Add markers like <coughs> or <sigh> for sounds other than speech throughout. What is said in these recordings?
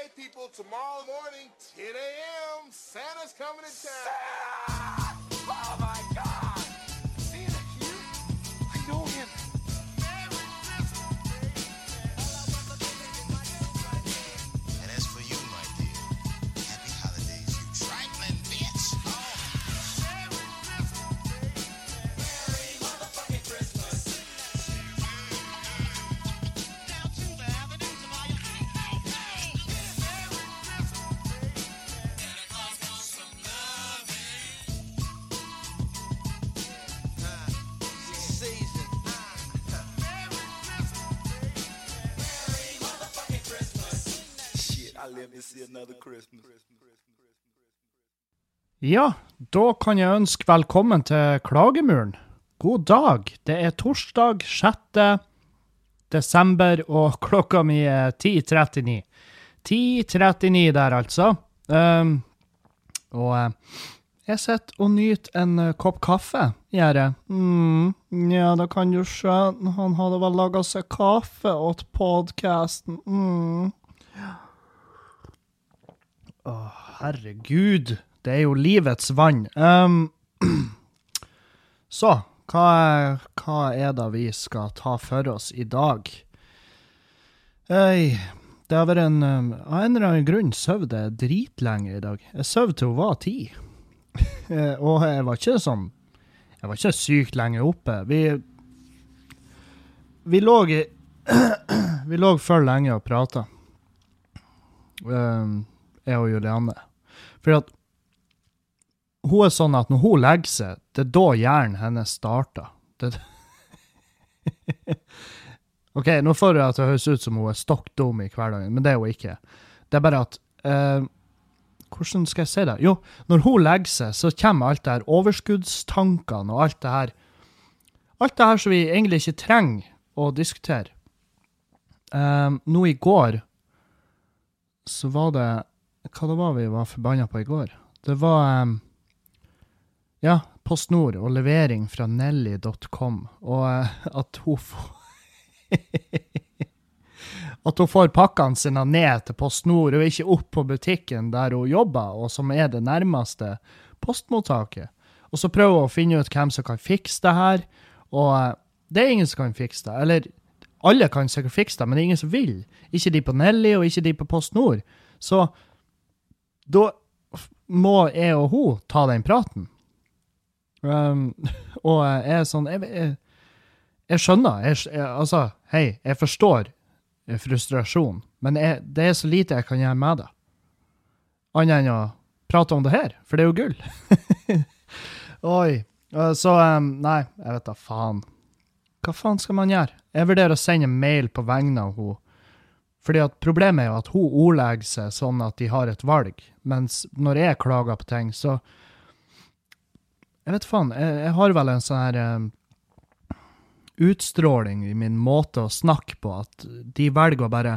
Okay, people, tomorrow morning, 10 a.m., Santa's coming to town. Oh Ja, da kan jeg ønske velkommen til Klagemuren. God dag. Det er torsdag 6. desember, og <laughs> klokka mi er 10.39. 10.39 der, altså. Um, og eh, jeg sitter og nyter en eh, kopp kaffe, gjør jeg. Mm, ja, da kan du skjønne, Han hadde vel laga seg kaffe åt podkasten. Mm. Å, herregud. Det er jo livets vann. Um, <clears throat> så, hva er, hva er det vi skal ta for oss i dag? Øy, det har vært en um, Av en eller annen grunn sov jeg dritlenge i dag. Jeg sov til hun var ti. <laughs> Og jeg var ikke sånn Jeg var ikke sykt lenge oppe. Vi Vi lå i <clears throat> Vi lå for lenge og prata, um, jeg og Julianne. For at hun er sånn at når hun legger seg, det er da hjernen hennes starter. Det <laughs> OK, nå får jeg til å høres ut som hun er stokk dum i hverdagen, men det er hun ikke. Det er bare at eh, Hvordan skal jeg si det? Jo, når hun legger seg, så kommer alt det her overskuddstankene og alt det her Alt det her som vi egentlig ikke trenger å diskutere. Eh, nå i går så var det Hva det var vi var forbanna på i går? Det var um, ja, Post Nord og levering fra Nelly.com, og uh, at hun får <laughs> At hun får pakkene sine ned til Post Nord, og ikke opp på butikken der hun jobber, og som er det nærmeste postmottaket. Og så prøver hun å finne ut hvem som kan fikse det her, og uh, det er ingen som kan fikse det. Eller alle kan sikkert fikse det, men det er ingen som vil. Ikke de på Nelly, og ikke de på Post Nord. Så da må jeg og hun ta den praten. Um, <laughs> og jeg er sånn Jeg, jeg, jeg skjønner. Jeg, jeg, altså, hei, jeg forstår frustrasjon, men det er så lite jeg kan gjøre med det. Annet enn å prate om det her, for det er jo gull. <laughs> Oi. Uh, Så um, Nei, jeg vet da faen. Hva faen skal man gjøre? Jeg vurderer å sende en mail på vegne av henne. Fordi at Problemet er jo at hun ordlegger seg sånn at de har et valg, mens når jeg klager på ting, så Jeg vet faen, jeg, jeg har vel en sånn her um, utstråling i min måte å snakke på, at de velger å bare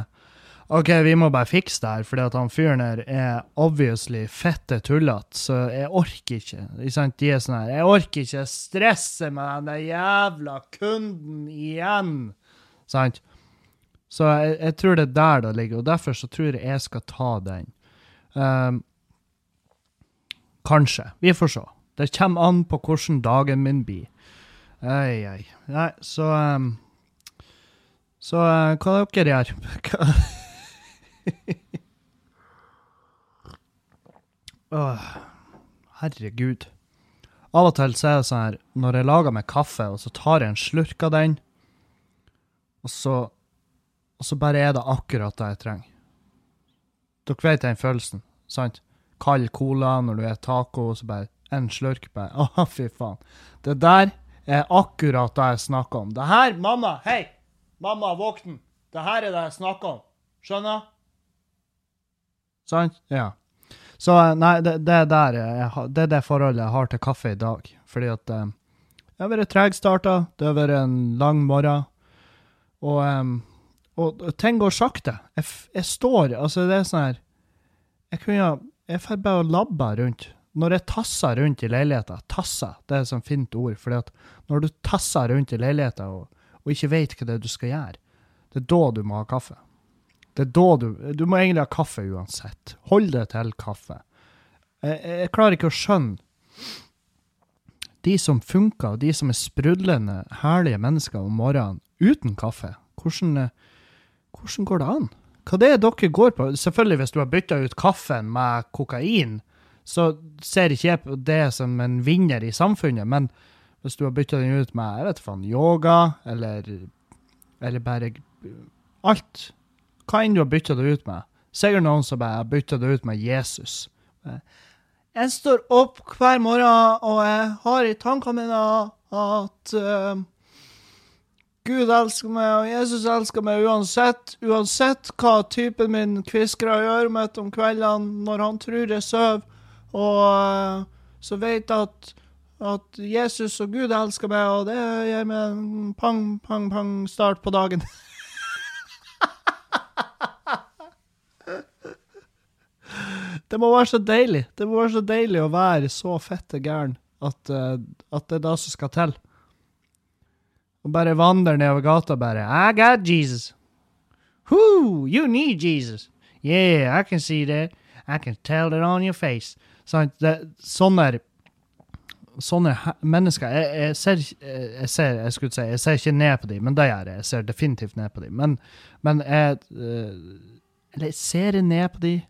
OK, vi må bare fikse det her, fordi at han fyren her er obviously fette tullete, så jeg orker ikke. Ikke sant? De er sånn her Jeg orker ikke stresse med den jævla kunden igjen. Sant? Så jeg, jeg tror det er der det ligger, og derfor så tror jeg jeg skal ta den. Um, kanskje. Vi får se. Det kommer an på hvordan dagen min blir. Ei, ei. Nei, så um, Så uh, hva dere gjør Hva oh, herregud. Av og til så er det sånn her, når jeg lager meg kaffe, og så tar jeg en slurk av den, og så, og så bare er det akkurat det jeg trenger. Dere vet den følelsen, sant? Kald cola når du er taco, og så bare en slurk, bare, <laughs> å fy faen. Det der er akkurat det jeg snakker om. Det her, mamma, hei! Mamma, våkn! Det her er det jeg snakker om. Skjønner? Sant? Ja. Så nei, det, det, er der jeg, det er det forholdet jeg har til kaffe i dag. Fordi at det jeg har vært tregstarta, det har vært en lang morgen, og, em, og ting går sakte. Jeg, jeg står Altså, det er sånn her Jeg kunne Jeg får bare labba rundt. Når jeg tasser rundt i leiligheta Tasser, det er et sånt fint ord. For når du tasser rundt i leiligheta og, og ikke vet hva det er du skal gjøre, det er da du må ha kaffe. Det er da du Du må egentlig ha kaffe uansett. Hold det til kaffe. Jeg, jeg klarer ikke å skjønne de som funker, og de som er sprudlende, herlige mennesker om morgenen uten kaffe. Hvordan, eh, hvordan går det an? Hva det er dere går på? Selvfølgelig, hvis du har bytta ut kaffen med kokain, så ser ikke jeg på det som en vinner i samfunnet, men hvis du har bytta den ut med jeg vet faen, yoga, eller, eller bare alt Hva enn du har bytta det ut med. Sikkert noen som bare har bytta det ut med Jesus. Jeg står opp hver morgen, og jeg har i tankene mine at eh, Gud elsker meg, og Jesus elsker meg uansett. Uansett hva typen min kviskrer gjør mitt om kveldene når han tror jeg sover. Og eh, så vet jeg at, at Jesus og Gud elsker meg, og det gir meg en pang, pang, pang start på dagen. <laughs> Det må være så deilig. Det må være så deilig å være så fette gæren at, eh, at det er det som skal til. Og bare vandrer nedover gata bare I got Jesus. Whoo, you need Jesus. Yeah, I can see that. I can tell it on your face. Sånn, Det, sånne sånne mennesker jeg, jeg, ser, jeg ser jeg skulle si, jeg ser ikke ned på dem, men det gjør jeg. Jeg ser definitivt ned på dem. Men, men jeg eh, Eller jeg ser ned på dem.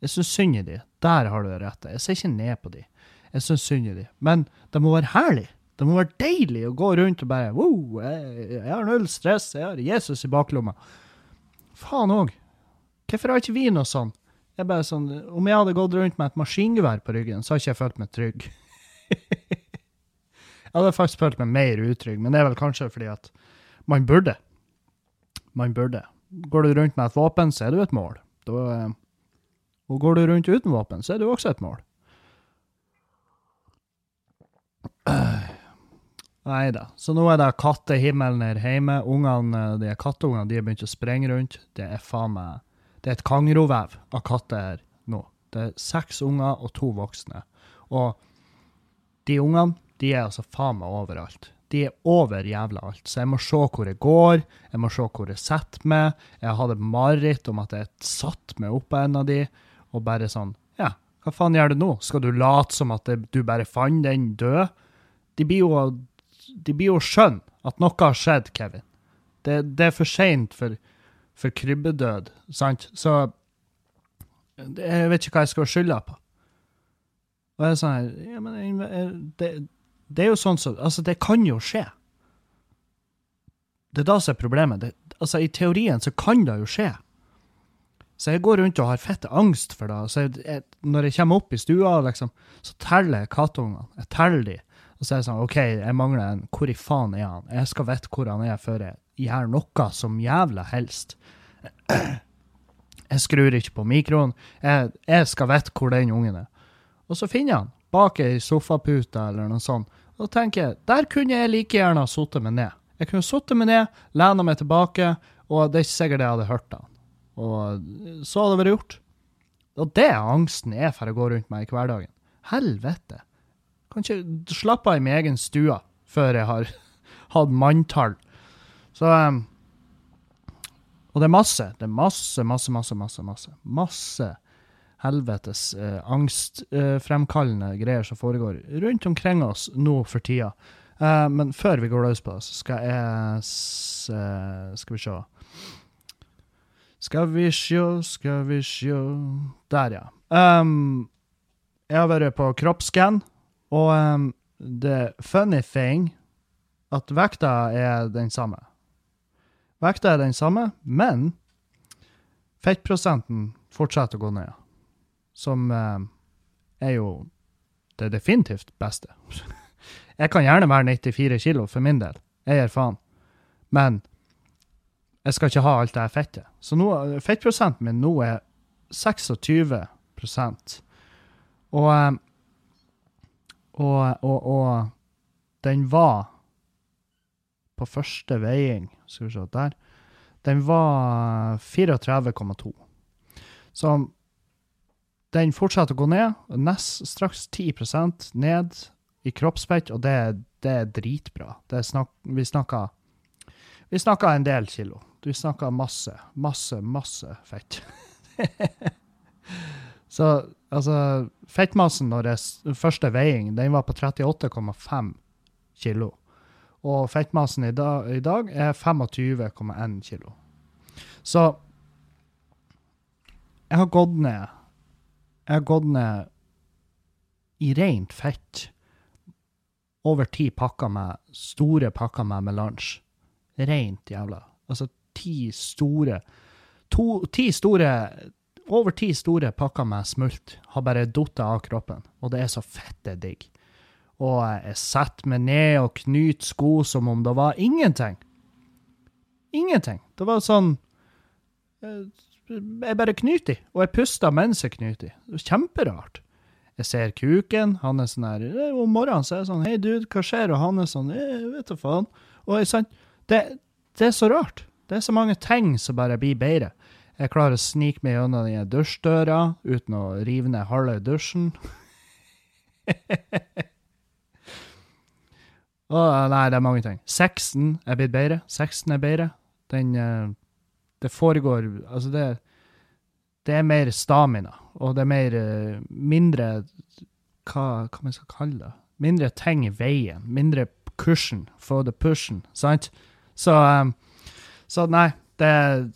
Jeg syns synd i dem. Der har du det. Jeg ser ikke ned på dem. Jeg syns synd i dem. Men det må være herlig. Det må være deilig å gå rundt og bare wow, jeg, jeg har null stress, jeg har Jesus i baklomma. Faen òg. Hvorfor har ikke vi noe sånn? Jeg bare sånn, Om jeg hadde gått rundt med et maskingevær på ryggen, så hadde ikke jeg følt meg trygg. <laughs> jeg hadde faktisk følt meg mer utrygg, men det er vel kanskje fordi at man burde. Man burde. Går du rundt med et våpen, så er du et mål. Da, eh, og går du rundt uten våpen, så er jo også et mål. <clears throat> Nei da. Så nå er det kattehimmelen her hjemme. Ungene, de katteungene de har begynt å sprenge rundt. Det er faen meg Det er et kangrovev av katter her nå. Det er seks unger og to voksne. Og de ungene, de er altså faen meg overalt. De er over jævla alt. Så jeg må se hvor jeg går, jeg må se hvor jeg setter meg. Jeg hadde mareritt om at jeg satt meg oppå en av de, og bare sånn Ja, hva faen gjør du nå? Skal du late som at du bare fant den død? De blir jo de blir jo skjønne at noe har skjedd, Kevin. Det, det er for seint for, for krybbedød, sant? Så jeg vet ikke hva jeg skal skylde på. Og jeg er sånn ja, men det, det er jo sånn som Altså, det kan jo skje. Det er da som er problemet. Det, altså, I teorien så kan det jo skje. Så jeg går rundt og har fette angst for det. Så jeg, jeg, når jeg kommer opp i stua, liksom, så teller jeg kattungene. Jeg teller de. Og så er det sånn, OK, jeg mangler en. Hvor i faen er han? Jeg skal vite hvor han er før jeg gjør noe som jævla helst. Jeg skrur ikke på mikroen. Jeg, jeg skal vite hvor den ungen er. Og så finner jeg han bak ei sofapute eller noe sånt. Og tenker jeg, der kunne jeg like gjerne ha sittet meg ned. Jeg kunne sittet meg ned, lena meg tilbake, og det er ikke sikkert jeg hadde hørt han. Og så hadde det vært gjort. Og det angsten er for å gå rundt meg i hverdagen. Helvete. Kan ikke slappe av i min egen stue før jeg har <laughs> hatt manntall. Så um, Og det er masse. Det er masse, masse, masse, masse. Masse, masse helvetes eh, angstfremkallende greier som foregår rundt omkring oss nå for tida. Uh, men før vi går løs på det, så skal jeg eh, Skal vi se. Skal vi sjå, skal vi sjå Der, ja. Um, jeg har vært på kroppsskann, og um, the funny thing at vekta er den samme. Vekta er den samme, men fettprosenten fortsetter å gå ned. Som eh, er jo det definitivt beste. <laughs> Jeg kan gjerne være 94 kilo for min del. Jeg gir faen. Men jeg skal ikke ha alt det fettet. Så nå, fettprosenten min nå er 26 og, eh, og, og, og den var på første veiing Skal vi se der. Den var 34,2. Så den fortsetter å gå ned. Nest, straks 10% ned i kroppsfett, og det, det er dritbra. Det er snak, vi snakker Vi snakka en del kilo. Vi snakka masse, masse, masse fett. <laughs> Så altså, fettmassen når jeg første veiing, den var på 38,5 kilo. Og fettmassen i dag, i dag er 25,1 kilo. Så jeg har gått ned Jeg har gått ned i rent fett over ti pakker med store pakker med melange. Rent jævla. Altså ti store to, Ti store Over ti store pakker med smult har bare datt av kroppen, og det er så fette digg. Og jeg setter meg ned og knyter sko som om det var ingenting. Ingenting. Det var sånn eh, Jeg bare knyter i, og jeg puster mens jeg knyter i. Er Kjemperart. Jeg ser kuken, han er sånn her eh, Om morgenen så er jeg sånn Hei, dude, hva skjer? Og han er sånn Jeg vet da faen. Og jeg, sånn, det, det er så rart. Det er så mange ting som bare blir bedre. Jeg klarer å snike meg gjennom den dusjdøra uten å rive ned halve dusjen. <laughs> Åh, nei, det er mange ting. Sexen er blitt bedre. Sexen er bedre. Den eh, Det foregår Altså, det Det er mer stamina, og det er mer eh, Mindre Hva, hva man skal kalle det? Mindre ting i veien. Mindre cushion for the pushen, sant? Så eh, Så nei, det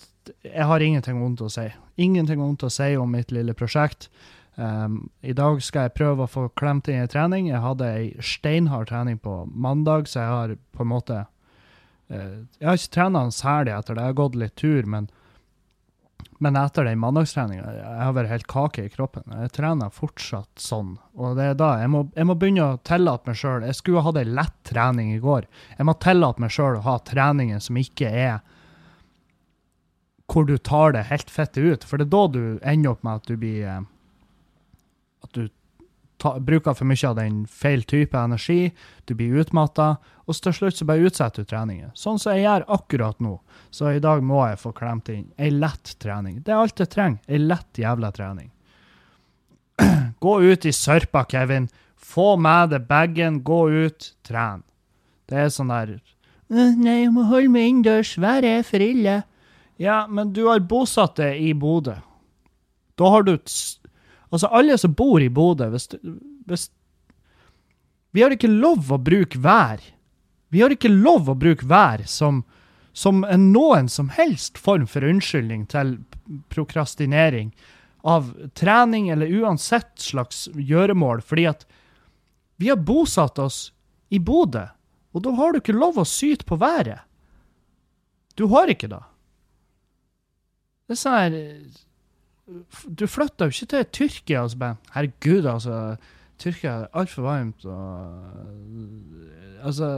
Jeg har ingenting vondt å si. Ingenting vondt å si om mitt lille prosjekt. Um, I dag skal jeg prøve å få klemt inn en trening. Jeg hadde ei steinhard trening på mandag, så jeg har på en måte uh, Jeg har ikke trena særlig etter det, jeg har gått litt tur, men, men etter den mandagstreninga Jeg har vært helt kake i kroppen. Jeg trener fortsatt sånn. Og det er da jeg må, jeg må begynne å tillate meg sjøl Jeg skulle hatt ei lett trening i går. Jeg må tillate meg sjøl å ha treninger som ikke er hvor du tar det helt fette ut. For det er da du ender opp med at du blir eh, At du ta, bruker for mye av den feil type energi, du blir utmatta, og til slutt så bare utsetter du treningen. Sånn som jeg gjør akkurat nå. Så i dag må jeg få klemt inn ei lett trening. Det er alt jeg trenger. Ei lett jævla trening. <clears throat> Gå ut i sørpa, Kevin. Få med deg bagen, gå ut, tren. Det er sånn der «Øh, Nei, jeg må holde meg innendørs, været er for ille. Ja, men du har bosatt deg i Bodø. Da har du Altså, alle som bor i Bodø, hvis, hvis Vi har ikke lov å bruke vær. Vi har ikke lov å bruke vær som, som en noen som helst form for unnskyldning til prokrastinering av trening eller uansett slags gjøremål, fordi at vi har bosatt oss i Bodø, og da har du ikke lov å syte på været. Du har ikke det. Det er sånn her Du flytter jo ikke til Tyrkia og så bare Herregud, altså. Tyrkia er altfor varmt og Altså,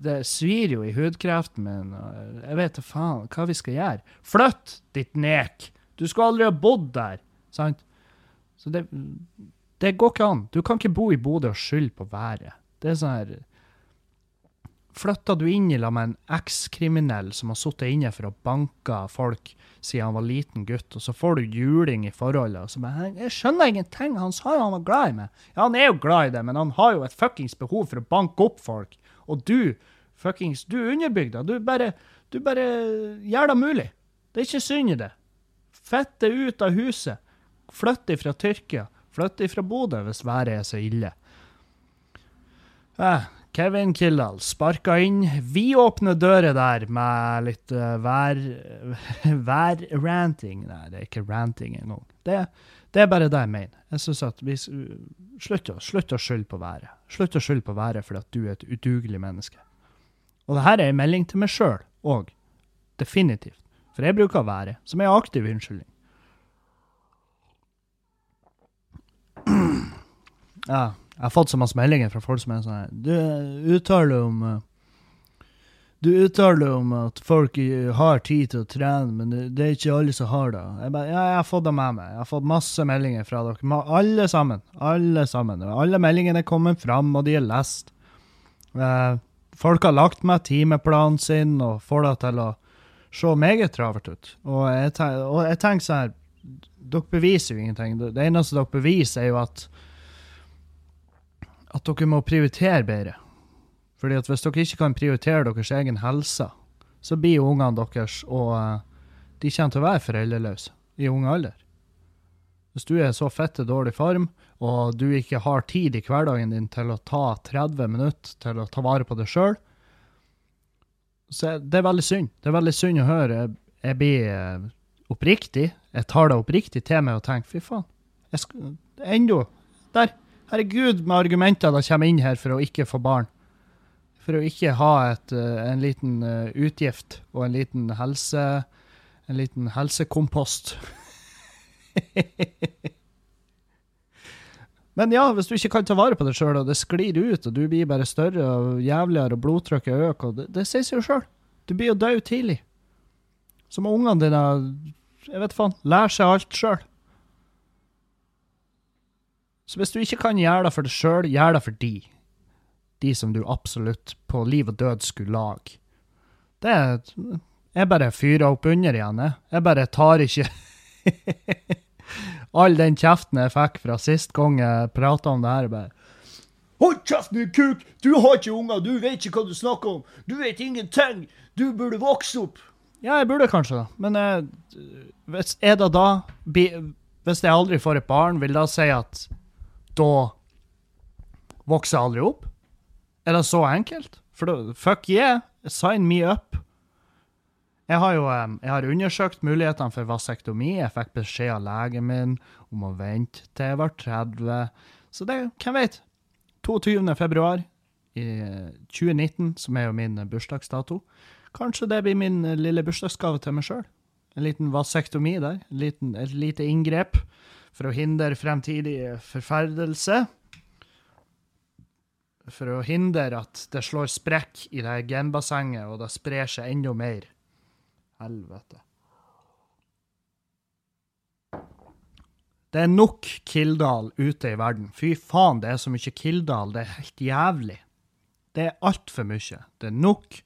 det svir jo i hudkreften min. og Jeg vet da faen hva vi skal gjøre. Flytt, ditt nek! Du skulle aldri ha bodd der. Sant? Så det, det går ikke an. Du kan ikke bo i Bodø og skylde på været. Det er sånn her Flytta du inn i lag med en ekskriminell som har sittet inne for å banke folk siden han var liten gutt, og så får du juling i forholdet, og så bare 'Jeg skjønner ingenting, han sa jo han var glad i meg'. Ja, han er jo glad i det, men han har jo et fuckings behov for å banke opp folk. Og du, fuckings, du er underbygda. Du bare, du bare gjør det mulig. Det er ikke synd i det. Fett det ut av huset. Flytt ifra Tyrkia. Flytt ifra Bodø hvis været er så ille. Eh, Kevin Kildahl sparka inn vidåpne dører der med litt uh, vær... <laughs> værranting. Nei, det er ikke ranting engang. Det, det er bare det jeg mener. Jeg synes at vi Slutt slutt å skylde på været. Slutt å skylde på været fordi at du er et udugelig menneske. Og det her er en melding til meg sjøl òg. Definitivt. For jeg bruker været som en aktiv unnskyldning. <clears throat> Ja, jeg har fått så masse meldinger fra folk som er sånn her Du uttaler om eh, Du uttaler om at folk har tid til å trene, men det, er ikke alle som har det. Jeg, bare, ja, jeg har fått det med meg. Jeg har fått masse meldinger fra dere. Alle sammen. Alle sammen. Alle meldingene er kommet fram, og de er lest. Eh, folk har lagt meg timeplanen sin og får det til å se meget travelt ut. Og jeg, ten- og jeg tenker sånn her Dere beviser jo ingenting. Det eneste dere beviser, er jo at at dere må prioritere bedre. Fordi at hvis dere ikke kan prioritere deres egen helse, så blir jo ungene deres og eh, de kommer til å være foreldreløse i ung alder. Hvis du er så fette dårlig form, og du ikke har tid i hverdagen din til å ta 30 minutter til å ta vare på deg sjøl, så det er veldig synd. Det er veldig synd å høre. Jeg, jeg blir eh, oppriktig. Jeg tar det oppriktig til meg og tenker fy faen. Jeg skal, enda. Der. Herregud, med argumenter de kommer inn her for å ikke få barn. For å ikke ha et, eh, en liten eh, utgift og en liten helse En liten helsekompost. <laughs> Men ja, hvis du ikke kan ta vare på deg sjøl, og det sklir ut, og du blir bare større og jævligere, og blodtrykket øker, det, det sier seg jo sjøl. Du blir jo død tidlig. Så må ungene dine jeg vet faen, lære seg alt sjøl. Så hvis du ikke kan gjøre det for deg sjøl, gjør det for de. De som du absolutt på liv og død skulle lage. Det er Jeg bare fyrer opp under igjen, jeg. Jeg bare tar ikke <laughs> all den kjeften jeg fikk fra sist gang jeg prata om det her. bare Hold kjeften din, kuk! Du har ikke unger, du vet ikke hva du snakker om! Du vet ingenting! Du burde vokse opp! Ja, jeg burde kanskje det, men jeg, hvis, er det da Hvis jeg aldri får et barn, vil det si at da vokser jeg aldri opp? Er det så enkelt? For da, fuck yeah, sign me up. Jeg har jo jeg har undersøkt mulighetene for vasektomi. Jeg fikk beskjed av legen min om å vente til jeg var 30. Så det, hvem vet? 22. februar i 2019, som er jo min bursdagsdato. Kanskje det blir min eh, lille bursdagsgave til meg sjøl. En liten vasektomi der. En liten, et lite inngrep for å hindre fremtidig forferdelse. For å hindre at det slår sprekk i det genbassenget, og det sprer seg enda mer. Helvete. Det er nok Kildahl ute i verden. Fy faen, det er så mye Kildahl. Det er helt jævlig. Det er altfor mye. Det er nok.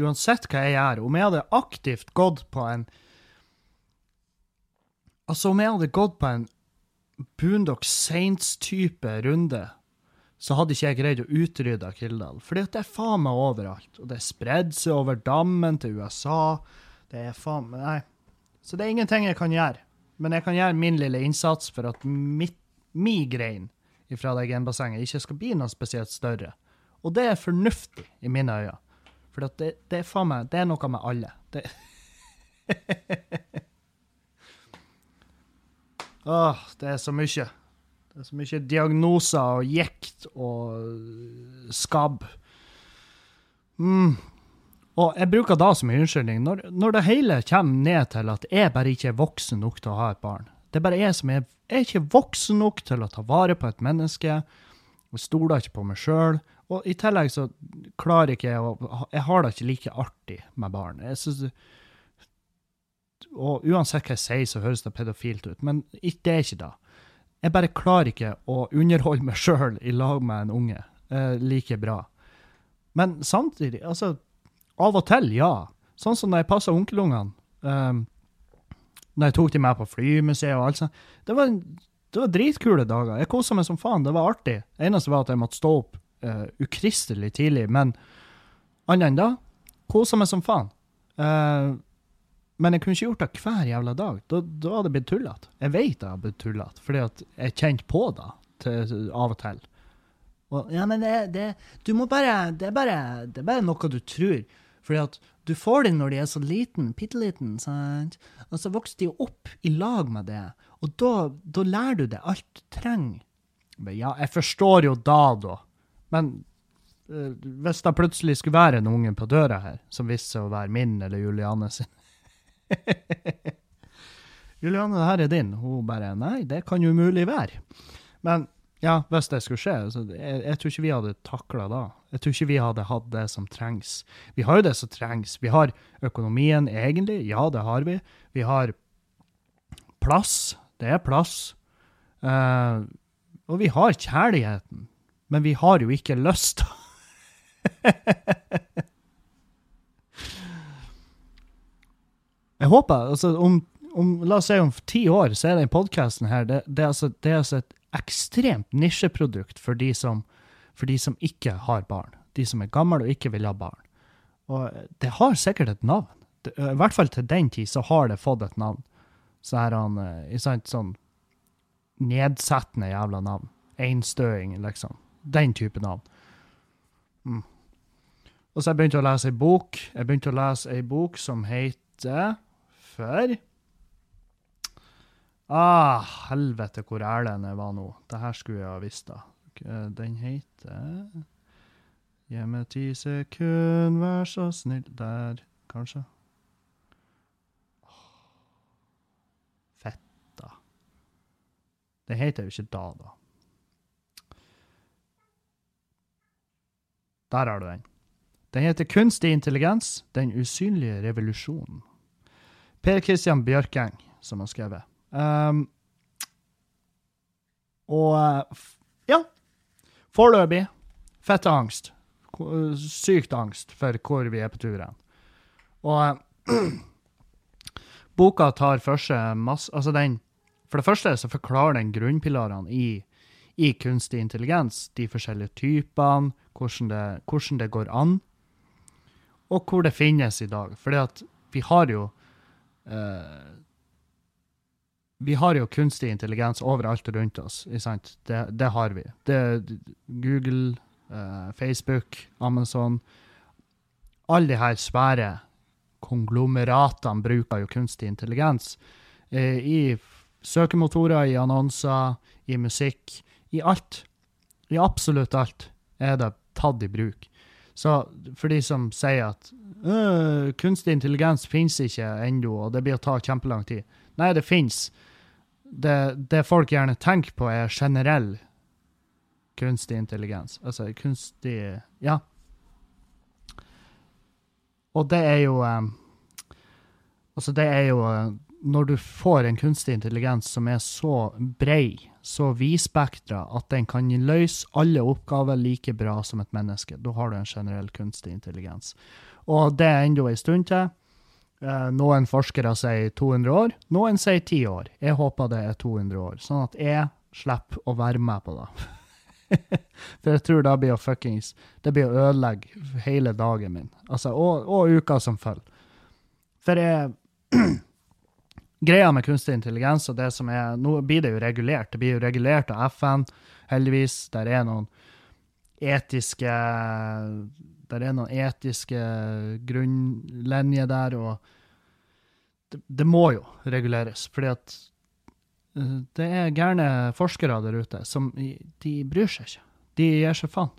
Uansett hva jeg gjør. Om jeg hadde aktivt gått på en Altså, om jeg hadde gått på en Boondock Saints-type runde, så hadde ikke jeg greid å utrydde Kildahl. Fordi at det er faen meg overalt. Og det er seg over dammen til USA. Det er faen meg Nei. Så det er ingenting jeg kan gjøre. Men jeg kan gjøre min lille innsats for at mitt, mi grein fra det genbassenget ikke skal bli noe spesielt større. Og det er fornuftig i mine øyne. For det, det er faen meg Det er noe med alle. Det <laughs> Åh, det er så mye. Det er så mye diagnoser og jekt og skabb. Mm. Og jeg bruker da som unnskyldning, når, når det hele kommer ned til at jeg bare ikke er voksen nok til å ha et barn. Det er bare jeg som er, er ikke voksen nok til å ta vare på et menneske. Jeg stoler ikke på meg sjøl. Og i tillegg så klarer ikke jeg å Jeg har det ikke like artig med barn. Jeg synes, og uansett hva jeg sier, så høres det pedofilt ut, men ikke- det er ikke det. Jeg bare klarer ikke å underholde meg sjøl i lag med en unge eh, like bra. Men samtidig, altså Av og til, ja. Sånn som når jeg passa onkelungene. Eh, når jeg tok dem med på flymuseet og alt sånt. Det var, det var dritkule dager. Jeg kosa meg som faen. Det var artig. Det eneste var at jeg måtte stå opp eh, ukristelig tidlig. Men annet enn da, kosa meg som faen. Eh, men jeg kunne ikke gjort det hver jævla dag. Da, da hadde det blitt tullete. Jeg vet det har blitt tullete, fordi at jeg kjente på det til, av og til. Og, ja, men det, det Du må bare det er bare Det er bare noe du tror. Fordi at du får det når de er så liten, bitte liten, sant? Og så vokser de opp i lag med det. Og da, da lærer du det alt du trenger. Men ja, jeg forstår jo da, da. Men eh, hvis det plutselig skulle være en unge på døra her, som viste seg å være min eller Juliane sin <laughs> Juliane, det her er din. Hun bare Nei, det kan jo umulig være. Men ja, hvis det skulle skje, så jeg, jeg tror ikke vi hadde takla da. Jeg tror ikke vi hadde hatt det som trengs. Vi har jo det som trengs. Vi har økonomien, egentlig. Ja, det har vi. Vi har plass. Det er plass. Uh, og vi har kjærligheten. Men vi har jo ikke lyst. <laughs> Jeg håper, altså om, om, la oss si om ti år, så er den podcasten her, det, det, er altså, det er altså et ekstremt nisjeprodukt for de, som, for de som ikke har barn. De som er gamle og ikke vil ha barn. Og det har sikkert et navn. I hvert fall til den tid så har det fått et navn. Så er han eh, ikke sant, sånn nedsettende jævla navn. Einstøing, liksom. Den type navn. Mm. Og så jeg begynte å lese ei bok. Jeg begynte å lese ei bok som heter For Ah, helvete hvor Erlend var nå. Det her skulle jeg ha visst, da. Eh, Den heter Gi meg ti sekund, vær så snill Der, kanskje. Fett, da. Det heter jo ikke da, da. Der har du den. Den heter Kunstig intelligens, den usynlige revolusjonen. Per Christian Bjørkeng som har skrevet. Um, og ja, foreløpig fette angst. Ko- Sykt angst for hvor vi er på turen. Og <clears throat> boka tar for seg masse Altså, den For det første så forklarer den grunnpilarene i, i kunstig intelligens. De forskjellige typene, hvordan det, hvordan det går an, og hvor det finnes i dag. Fordi at vi har jo eh, vi har jo kunstig intelligens overalt rundt oss. Det, det har vi. Det, Google, uh, Facebook, Amazon Alle de her svære konglomeratene bruker jo kunstig intelligens. uh, I søkemotorer, i annonser, i musikk. I alt. I absolutt alt er det tatt i bruk. Så for de som sier at «Øh, kunstig intelligens finnes ikke ennå, og det blir å ta kjempelang tid. Nei, det finnes det, det folk gjerne tenker på, er generell kunstig intelligens. Altså kunstig Ja. Og det er jo um, Altså, det er jo eh, Når du får en kunstig intelligens som er så brei, så vidspektra, at den kan løse alle oppgaver like bra som et menneske, da har du en generell kunstig intelligens. Og det er ennå ei stund til. Eh, Noen forskere sier 200 år, noen sier 10 år. Jeg håper det er 200 år, sånn at jeg slipper å være med på det. <laughs> For jeg tror det blir å fuckings Det blir å ødelegge hele dagen min. Altså, og, og uka som følger. For jeg <clears throat> Greia med kunstig intelligens og det som er Nå blir det jo regulert. Det blir jo regulert av FN, heldigvis. Der er noen etiske Der er noen etiske grunnlinjer der, og det, det må jo reguleres, fordi at eh, det er gærne forskere der ute som de bryr seg ikke. De gir seg faen.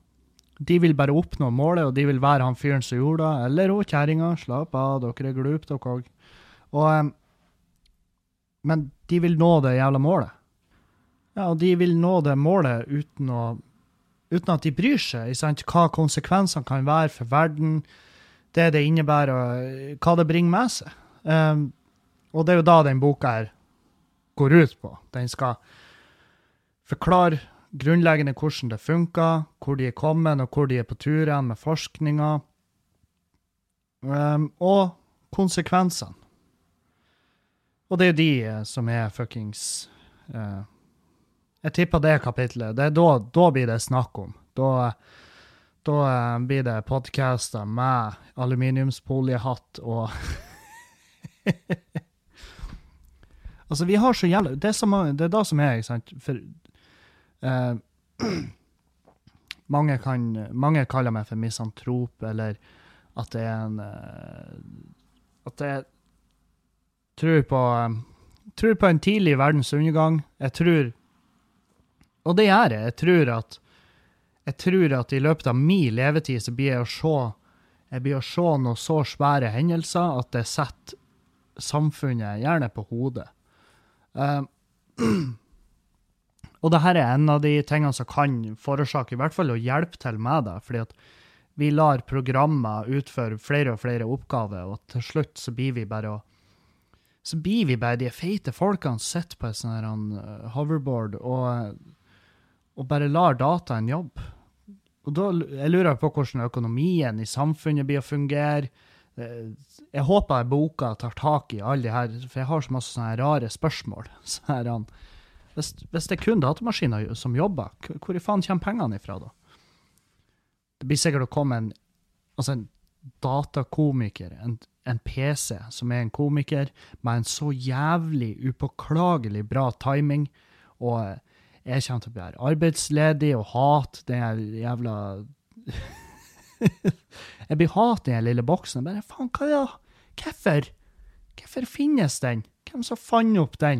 De vil bare oppnå målet, og de vil være han fyren som gjorde det, eller hun kjerringa. Slapp av, dere er glupe, dere òg. Og Men de vil nå det jævla målet. Ja, og de vil nå det målet uten å Uten at de bryr seg sant? hva konsekvensene kan være for verden, det det innebærer, hva det bringer med seg. Um, og det er jo da den boka her går ut på. Den skal forklare grunnleggende hvordan det funker, hvor de er kommet, og hvor de er på tur igjen med forskninga, um, og konsekvensene. Og det er de eh, som er fuckings uh, Jeg tipper det kapitlet. Det er da, da blir det snakk om. Da, da uh, blir det podcaster med aluminiumspoliehatt og <laughs> Altså, vi har så jævla Det er, det er da som er, ikke sant For uh, <clears throat> mange, kan, mange kaller meg for misantrop, eller at det er en At At jeg tror på eh, Tror på en tidlig verdens undergang. Jeg tror Og det gjør jeg. Jeg tror at jeg tror at i løpet av min levetid så blir jeg å se jeg blir å se noen så svære hendelser at det setter samfunnet gjerne på hodet. Eh, <clears throat> og det her er en av de tingene som kan forårsake, i hvert fall å hjelpe til med det, fordi at vi lar programmer utføre flere og flere oppgaver, og til slutt så blir vi bare å så blir vi bare de feite folkene sitter på et sånt uh, hoverboard og, og bare lar dataen jobbe. Og da jeg lurer på hvordan økonomien i samfunnet blir å fungere. Eh, Jeg håper boka tar tak i alle de her, for jeg har så masse sånne rare spørsmål. <laughs> Så her, hvis, hvis det er kun datamaskiner som jobber, hvor i faen kommer pengene ifra da? Det blir sikkert å komme en, altså en datakomiker, en, en PC som er en komiker, med en så jævlig upåklagelig bra timing, og jeg kommer til å bli arbeidsledig og hate den jævla <laughs> Jeg blir hat den lille boksen. Jeg bare, faen, hva er det? Hvorfor? Hvorfor finnes den? Hvem som fant opp den?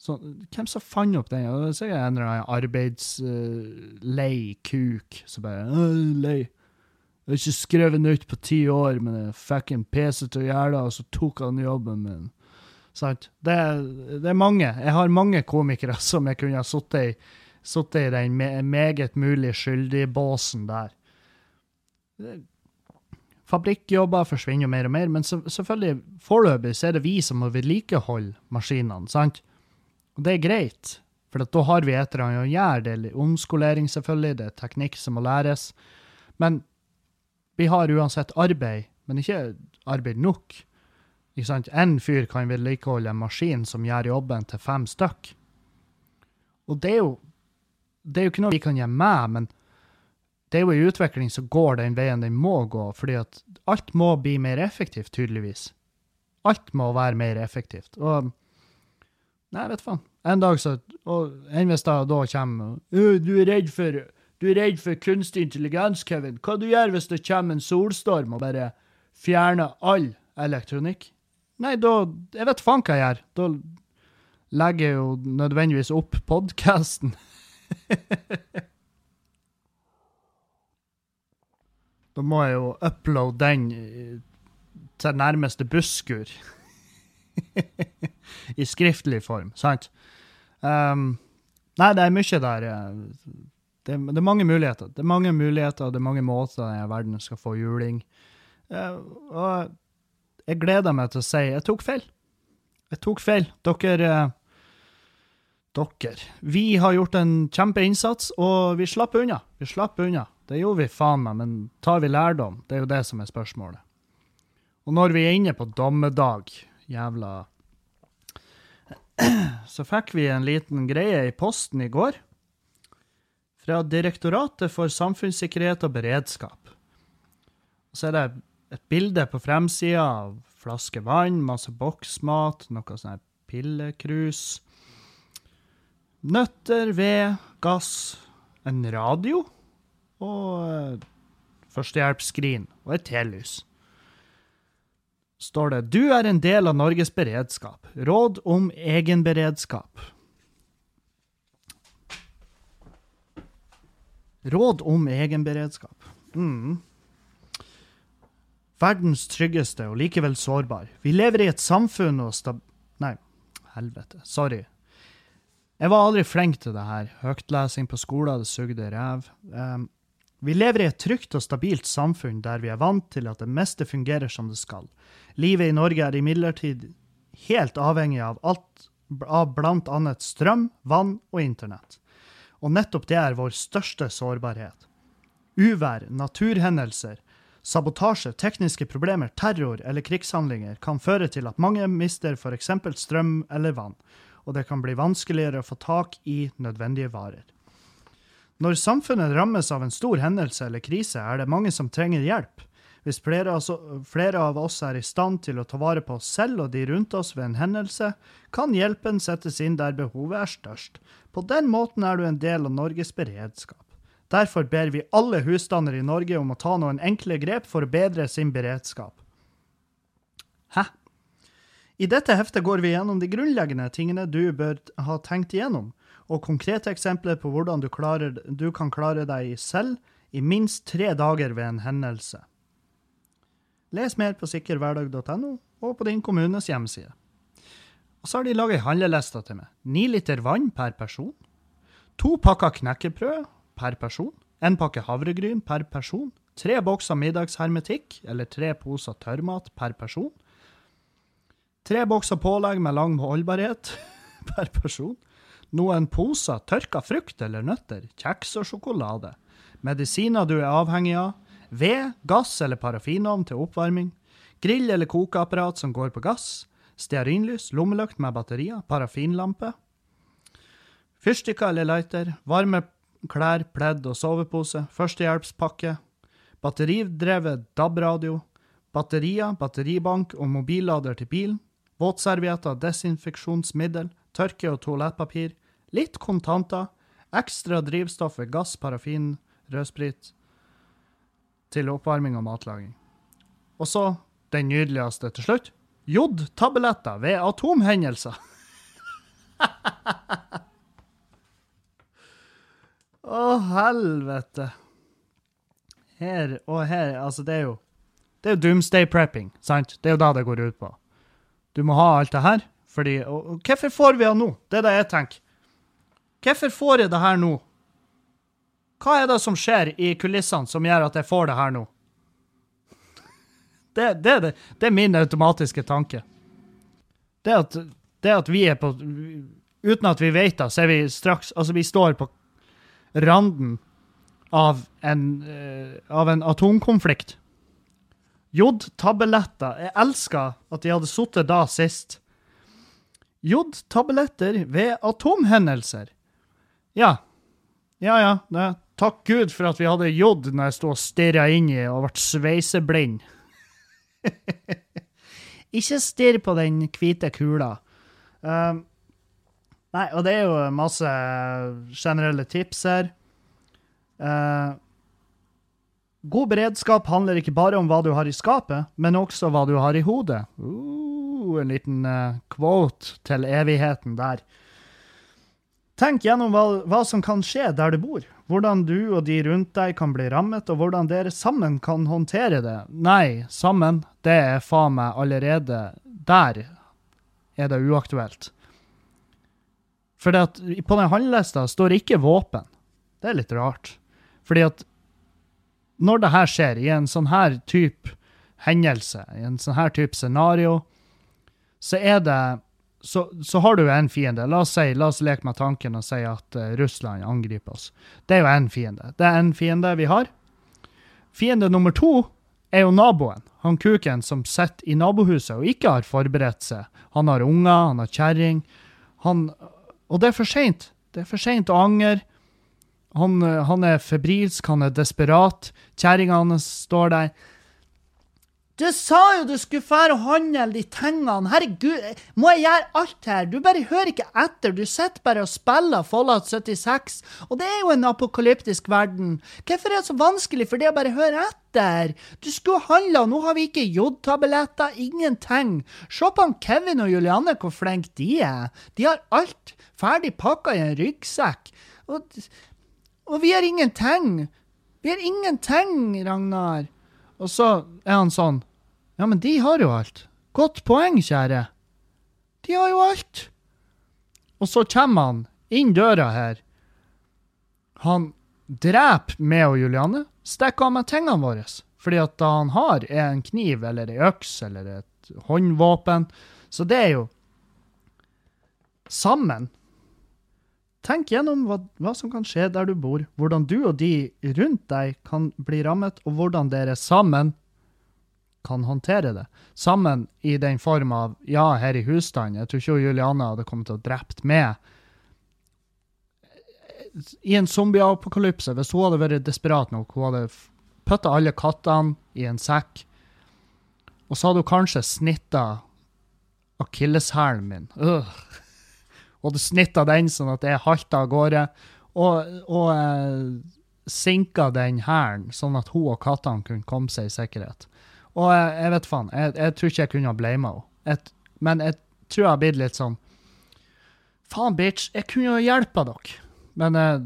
Så, hvem som fant opp den? Det er sikkert en eller annen arbeidslei kuk som bare uh, Lei. Jeg har ikke skrevet nytt på ti år, men jeg fikk en PC til å gjøre det, og så tok han jobben min. Sant? Det, det er mange. Jeg har mange komikere som jeg kunne ha sittet i, i den me meget mulig skyldig-båsen der. Fabrikkjobber forsvinner jo mer og mer, men selvfølgelig, foreløpig så er det vi som må vedlikeholde maskinene, sant? Og det er greit, for da har vi et eller annet å gjøre. Det er omskolering, selvfølgelig, det er teknikk som må læres. Men vi har uansett arbeid, men ikke arbeid nok. Ikke sant? En fyr kan vedlikeholde en maskin som gjør jobben til fem stykk. Og det er jo det er jo ikke noe vi kan gjøre med, men det er jo en utvikling som går den veien den må gå, fordi at alt må bli mer effektivt, tydeligvis. Alt må være mer effektivt. Og Nei, vet faen. En dag så Og enn hvis da, da kommer «Øh, Du er redd for Du er redd for kunstig intelligens, Kevin. Hva du gjør hvis det kommer en solstorm og bare fjerner all elektronikk? Nei, da Jeg vet faen hva jeg gjør. Da legger jeg jo nødvendigvis opp podkasten. <laughs> da må jeg jo uploade den eh, til nærmeste busskur. <laughs> I skriftlig form, sant? Um, nei, det er mye der. Det, det er mange muligheter. Det er mange muligheter, det er mange måter denne verden skal få juling. Eh, og jeg gleder meg til å si jeg tok feil. Jeg tok feil. Dere eh, Dere. Vi har gjort en kjempeinnsats, og vi slapp unna. Vi slapp unna. Det gjorde vi faen meg, men tar vi lærdom? Det er jo det som er spørsmålet. Og når vi er inne på dommedag, jævla <clears throat> Så fikk vi en liten greie i posten i går. Fra Direktoratet for samfunnssikkerhet og beredskap. Så er det et bilde på fremsida av flaske vann, masse boksmat, noe sånn pillekrus. Nøtter, ved, gass, en radio og eh, førstehjelpsskrin og et telys. Står det 'Du er en del av Norges beredskap. Råd om egenberedskap'. Råd om egenberedskap. Mm. Verdens tryggeste og likevel sårbar. Vi lever i et samfunn og stab... Nei, helvete. Sorry. Jeg var aldri flink til det her. Høytlesing på skolen, det sugde ræv. Um, vi lever i et trygt og stabilt samfunn der vi er vant til at det meste fungerer som det skal. Livet i Norge er imidlertid helt avhengig av alt av blant annet strøm, vann og internett. Og nettopp det er vår største sårbarhet. Uvær, naturhendelser, sabotasje, tekniske problemer, terror eller krigshandlinger kan føre til at mange mister f.eks. strøm eller vann, og det kan bli vanskeligere å få tak i nødvendige varer. Når samfunnet rammes av en stor hendelse eller krise, er det mange som trenger hjelp. Hvis flere, av oss er i stand til å ta vare på oss selv og de rundt oss ved en hendelse, kan hjelpen settes inn der behovet er størst. På den måten er du en del av Norges beredskap. Derfor ber vi alle husstander i Norge om å ta noen enkle grep for å bedre sin beredskap. Hæ? I dette heftet går vi gjennom de grunnleggende tingene du bør ha tenkt igjennom, og konkrete eksempler på hvordan du, klarer, du kan klare deg selv i minst tre dager ved en hendelse. Les mer på sikkerhverdag.no og på din kommunes hjemmeside. Og så har de laget ei handleliste til meg. Ni liter vann per person. To pakker knekkebrød per person. En pakke havregryn per person. Tre bokser middagshermetikk, eller tre poser tørrmat per person. Tre bokser pålegg med lang holdbarhet <laughs> per person. Noen poser tørka frukt eller nøtter, kjeks og sjokolade. Medisiner du er avhengig av. Ved, gass eller parafinovn til oppvarming. Grill eller kokeapparat som går på gass. Stearinlys, lommelykt med batterier, parafinlampe. Fyrstikker eller lighter. Varme klær, pledd og sovepose. Førstehjelpspakke. batteridrevet DAB-radio, batterier, batteribank og mobillader til bilen, våtservietter, desinfeksjonsmiddel, tørke og toalettpapir, litt kontanter, ekstra drivstoff ved gass, parafin, rødsprit til oppvarming og matlaging. Og så den nydeligste til slutt. Jod-tabletter ved atomhendelser. Å, helvete. Her og her, altså det er jo Det er jo doomsday prepping, sant? Det er jo det det går ut på. Du må ha alt det her, fordi Og, og hvorfor får vi det nå? Det er det jeg tenker. Hvorfor får jeg det her nå? Hva er det som skjer i kulissene som gjør at jeg får det her nå? Det, det, det, det er min automatiske tanke. Det at, det at vi er på Uten at vi vet det, så er vi straks Altså, vi står på randen av en, eh, av en atomkonflikt. Jod-tabletter. Jeg elsker at de hadde sittet da sist. Jod-tabletter ved atomhendelser. Ja. Ja, ja. Takk Gud for at vi hadde jod når jeg sto og stirra inn i og ble sveiseblind. <laughs> Ikke stirr på den hvite kula. Um, nei, og det er jo masse generelle tips her. Uh, god beredskap handler ikke bare om hva du har i skapet, men også hva du har i hodet. Uh, en liten uh, quote til evigheten der. Tenk gjennom hva, hva som kan skje der du bor. Hvordan du og de rundt deg kan bli rammet, og hvordan dere sammen kan håndtere det. Nei, sammen, det er faen meg allerede Der er det uaktuelt. For på den handlelista står ikke våpen. Det er litt rart. Fordi at når det her skjer, i en sånn her type hendelse, i en sånn her type scenario, så er det så, så har du en fiende. La oss, si, la oss leke med tanken og si at uh, Russland angriper oss. Det er jo en fiende. Det er en fiende vi har. Fiende nummer to er jo naboen. Han kuken som sitter i nabohuset og ikke har forberedt seg. Han har unger, han har kjerring. Og det er for seint. Det er for seint å angre. Han, eh, han er febrilsk, han er desperat. Kjerringa hans står der. Du sa jo du skulle fære og handle de tingene. Herregud, må jeg gjøre alt her? Du bare hører ikke etter. Du sitter bare og spiller Fallout 76. Og det er jo en apokalyptisk verden. Hvorfor er det så vanskelig for det å bare høre etter? Du skulle handle, og nå har vi ikke jodtabletter, ingenting. Se på han Kevin og Julianne, hvor flinke de er. De har alt ferdig pakka i en ryggsekk. Og, og vi har ingenting. Vi har ingenting, Ragnar. Og så er han sånn ja, men de har jo alt. Godt poeng, kjære. De har jo alt. Og så kommer han inn døra her. Han dreper meg og Juliane, stikker av med tingene våre. Fordi at det han har, er en kniv eller ei øks eller et håndvåpen. Så det er jo Sammen. Tenk gjennom hva, hva som kan skje der du bor, hvordan du og de rundt deg kan bli rammet, og hvordan dere sammen kan håndtere det. Sammen i den form av ja, her i husstanden. Jeg tror ikke Juliana hadde kommet til å drept meg. I en zombieapokalypse, hvis hun hadde vært desperat nok, hun hadde putta alle kattene i en sekk, og så hadde hun kanskje snitta akilleshælen min. Øh. Hun hadde snitta den sånn at jeg halta av gårde, og, og eh, sinka den hælen sånn at hun og kattene kunne komme seg i sikkerhet. Og jeg, jeg vet faen, jeg, jeg, tror ikke jeg kunne ha blama henne. Men jeg tror jeg har blitt litt sånn Faen, bitch, jeg kunne jo hjelpa dere. Men eh,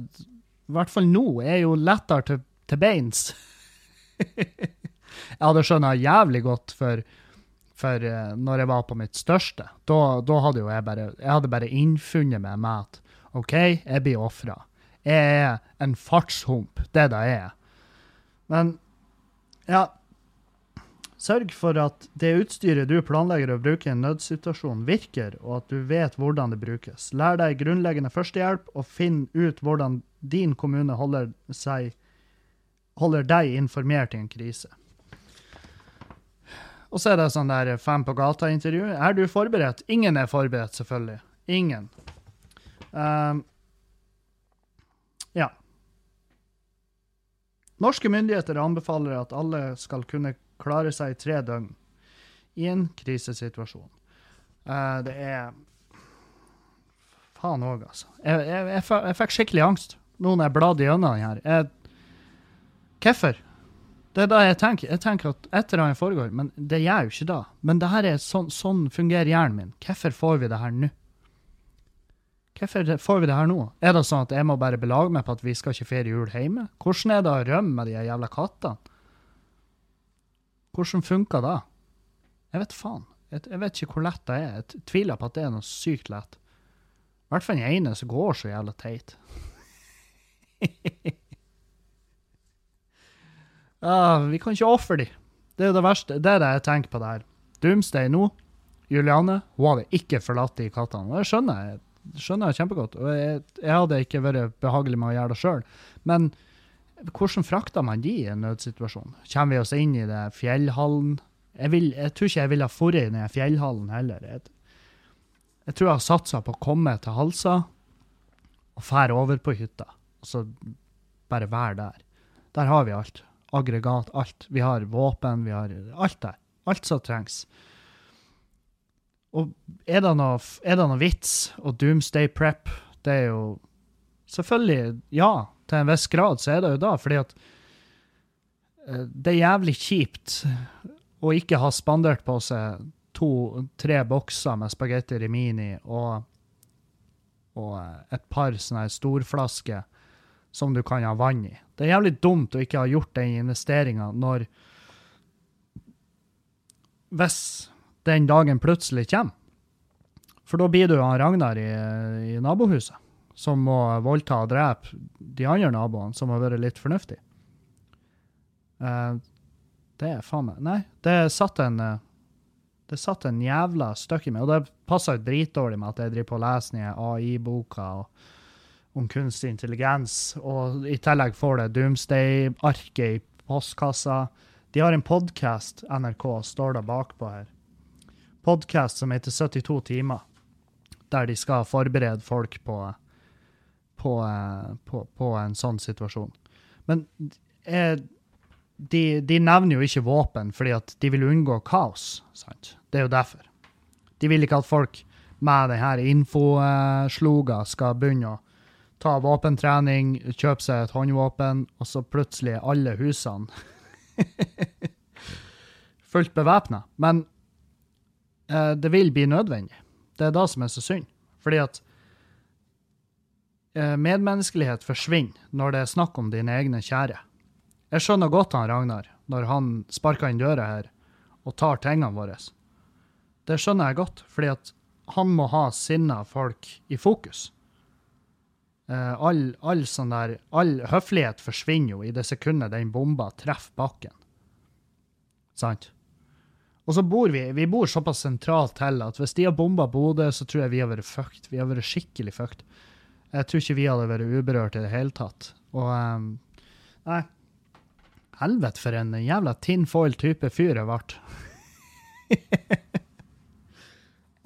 i hvert fall nå er jeg jo lettere til, til beins. <laughs> jeg hadde skjønna jævlig godt for, for uh, når jeg var på mitt største. Da, da hadde jo jeg bare Jeg hadde bare innfunnet meg med at OK, jeg blir ofra. Jeg er en fartshump. Det er det jeg er. Men ja, Sørg for at det utstyret du planlegger å bruke i en nødsituasjon, virker, og at du vet hvordan det brukes. Lær deg grunnleggende førstehjelp, og finn ut hvordan din kommune holder, seg, holder deg informert i en krise. Og så er det sånn der Fem på gata-intervju. Er du forberedt? Ingen er forberedt, selvfølgelig. Ingen. Um, ja. Norske myndigheter anbefaler at alle skal kunne klare seg i tre døgn i en krisesituasjon. Uh, det er Faen òg, altså. Jeg, jeg, jeg, jeg fikk skikkelig angst nå når jeg bladde gjennom den her. Hvorfor? Det er da jeg tenker. Jeg tenker at etter annet foregår, men det gjør jo ikke det. Men det her er sånn, sånn fungerer hjernen min. Hvorfor får vi det her nå? Hvorfor får vi det her nå? Er det sånn at jeg må bare belage meg på at vi skal ikke feire jul hjemme? Hvordan er det å rømme med de jævla kattene? Hvordan funker det? Jeg vet faen. Jeg, vet ikke hvor lett det er. Jeg tviler på at det er noe sykt lett. I hvert fall den ene som går så jævla teit. <laughs> ah, vi kan ikke ofre dem. Det er jo det verste. Det er det jeg tenker på der. Doomsday nå. Juliane hun hadde ikke forlatt de kattene. Og det skjønner jeg. Skjønner jeg kjempegodt. Og jeg, jeg hadde ikke vært behagelig med å gjøre det sjøl. Men hvordan frakter man de i en nødsituasjon? Kommer vi oss inn i det fjellhallen? Jeg, vil, jeg tror ikke jeg ville dratt i fjellhallen heller. Jeg, jeg tror jeg har satsa på å komme til Halsa og fære over på hytta. Og så bare være der. Der har vi alt. Aggregat, alt. Vi har våpen, vi har alt der. Alt som trengs. Og er det noe, er det noe vits og doomsday prep? Det er jo Selvfølgelig, ja. Til en viss grad så er det jo da, fordi at eh, det er jævlig kjipt å ikke ha spandert på seg to-tre bokser med spagetti rimini og, og eh, et par sånne storflasker som du kan ha vann i. Det er jævlig dumt å ikke ha gjort den investeringa når Hvis den dagen plutselig kommer. For da blir du han Ragnar i, i nabohuset, som må voldta og drepe de andre naboene, som har vært litt fornuftige. Uh, det er faen meg Nei, det satt en uh, Det satt en jævla støkk i meg, og det passa dritdårlig med at jeg driver på leser nye AI-boka om kunstig intelligens, og i tillegg får det Doomsday-arket i postkassa. De har en podkast, NRK, står da bakpå her. Podkast som heter 72 timer, der de skal forberede folk på, på, på, på en sånn situasjon. Men eh, de, de nevner jo ikke våpen fordi at de vil unngå kaos. Sant? Det er jo derfor. De vil ikke at folk med denne infosloga skal begynne å ta våpentrening, kjøpe seg et håndvåpen, og så plutselig er alle husene <laughs> fullt bevæpna. Men eh, det vil bli nødvendig. Det er det som er så synd. Fordi at medmenneskelighet forsvinner når det er snakk om dine egne kjære. Jeg skjønner godt han Ragnar når han sparker inn døra her og tar tingene våre. Det skjønner jeg godt, fordi at han må ha sinna folk i fokus. Eh, all, all sånn der, all høflighet forsvinner jo i det sekundet den bomba treffer bakken. Sant? Og så bor vi vi bor såpass sentralt til at hvis de har bomba Bodø, så tror jeg vi har vært fucked. Vi har vært skikkelig fucked. Jeg tror ikke vi hadde vært uberørt i det hele tatt. Og um, Nei. Helvete, for en jævla tinfoil-type fyr jeg ble. <laughs>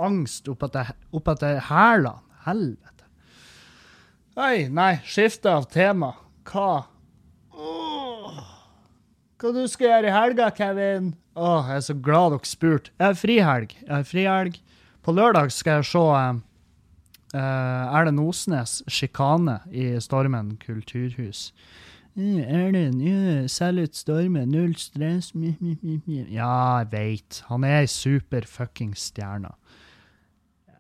Angst opp etter, opp etter hælene. Helvete. Oi, nei, skifte av tema. Hva? Hva du skal gjøre i helga, Kevin? Å, jeg er så glad dere spurte. Jeg har frihelg. Jeg har frihelg. På lørdag skal jeg se eh, Erlend Osnes' 'Sjikane' i Stormen kulturhus. Mm, Erlend, ja, selg ut Stormen, null stress mi, mi, mi. Ja, jeg veit. Han er ei super fuckings stjerne.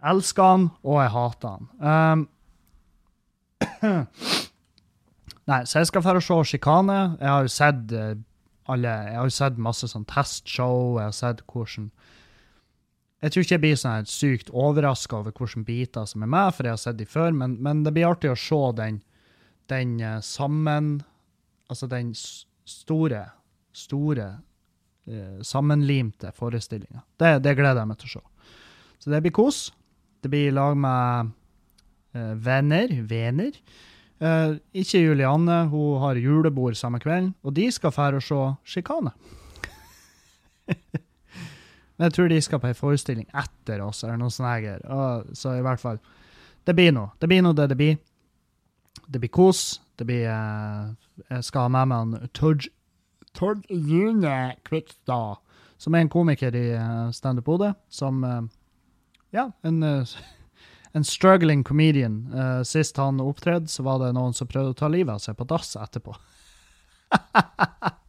Elsker han, og jeg hater han. Um, <clears throat> Nei, så jeg skal for å se Sjikane. Jeg har jo sett eh, alle Jeg har jo sett masse sånn testshow. Jeg har sett hvordan Jeg tror ikke jeg blir sånn sykt overraska over hvilke biter som er med, for jeg har sett de før, men, men det blir artig å se den, den eh, sammen Altså den store, store eh, sammenlimte forestillinga. Det, det gleder jeg meg til å se. Så det blir kos. Det blir i lag med eh, venner. Venner. Ikke Julianne, hun har julebord samme kvelden, og de skal fære og se Sjikane. <laughs> Men jeg tror de skal på ei forestilling etter oss, eller noe sånt. her. Og, så i hvert fall Det blir noe. Det blir noe det det blir. Det blir kos. Det blir eh, Jeg skal ha med meg han Tord Tord June Kvikstad, som er en komiker i uh, Standup Bodø, som eh, Ja, en, eh, <laughs> en struggling comedian. Uh, sist han opptredde, så var det noen som prøvde å ta livet av seg på dass etterpå. <laughs>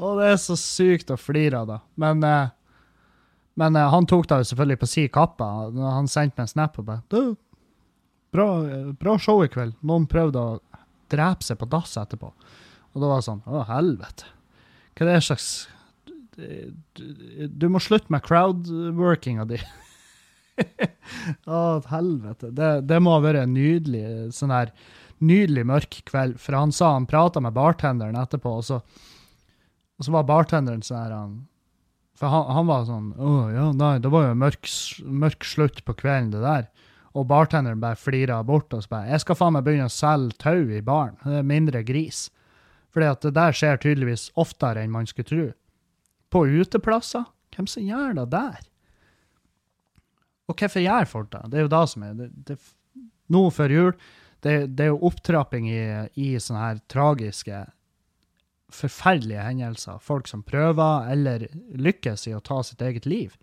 Og det er så sykt å flire av det. Men, eh, men eh, han tok det jo selvfølgelig på si kappe. Han sendte meg en snap og bare du, bra, bra show i kveld. Noen prøvde å drepe seg på dass etterpå. Og da var det sånn Å, helvete. Hva er det slags Du, du må slutte med crowdworkinga di. <laughs> Å, helvete. Det, det må ha vært en nydelig sånn her nydelig mørk kveld. For han sa han prata med bartenderen etterpå, og så, og så var bartenderen sånn han, For han, han var sånn Å ja, nei, det var jo mørk, mørk slutt på kvelden, det der. Og bartenderen bare flira bort og så bare Jeg skal faen meg begynne å selge tau i baren. Det er mindre gris. Fordi at det der skjer tydeligvis oftere enn man skulle tro. På uteplasser? Hvem som gjør det der? Og hvorfor gjør folk det? Det er jo det som er det, det, Nå før jul, det, det er jo opptrapping i, i sånne her tragiske, forferdelige hendelser. Folk som prøver eller lykkes i å ta sitt eget liv.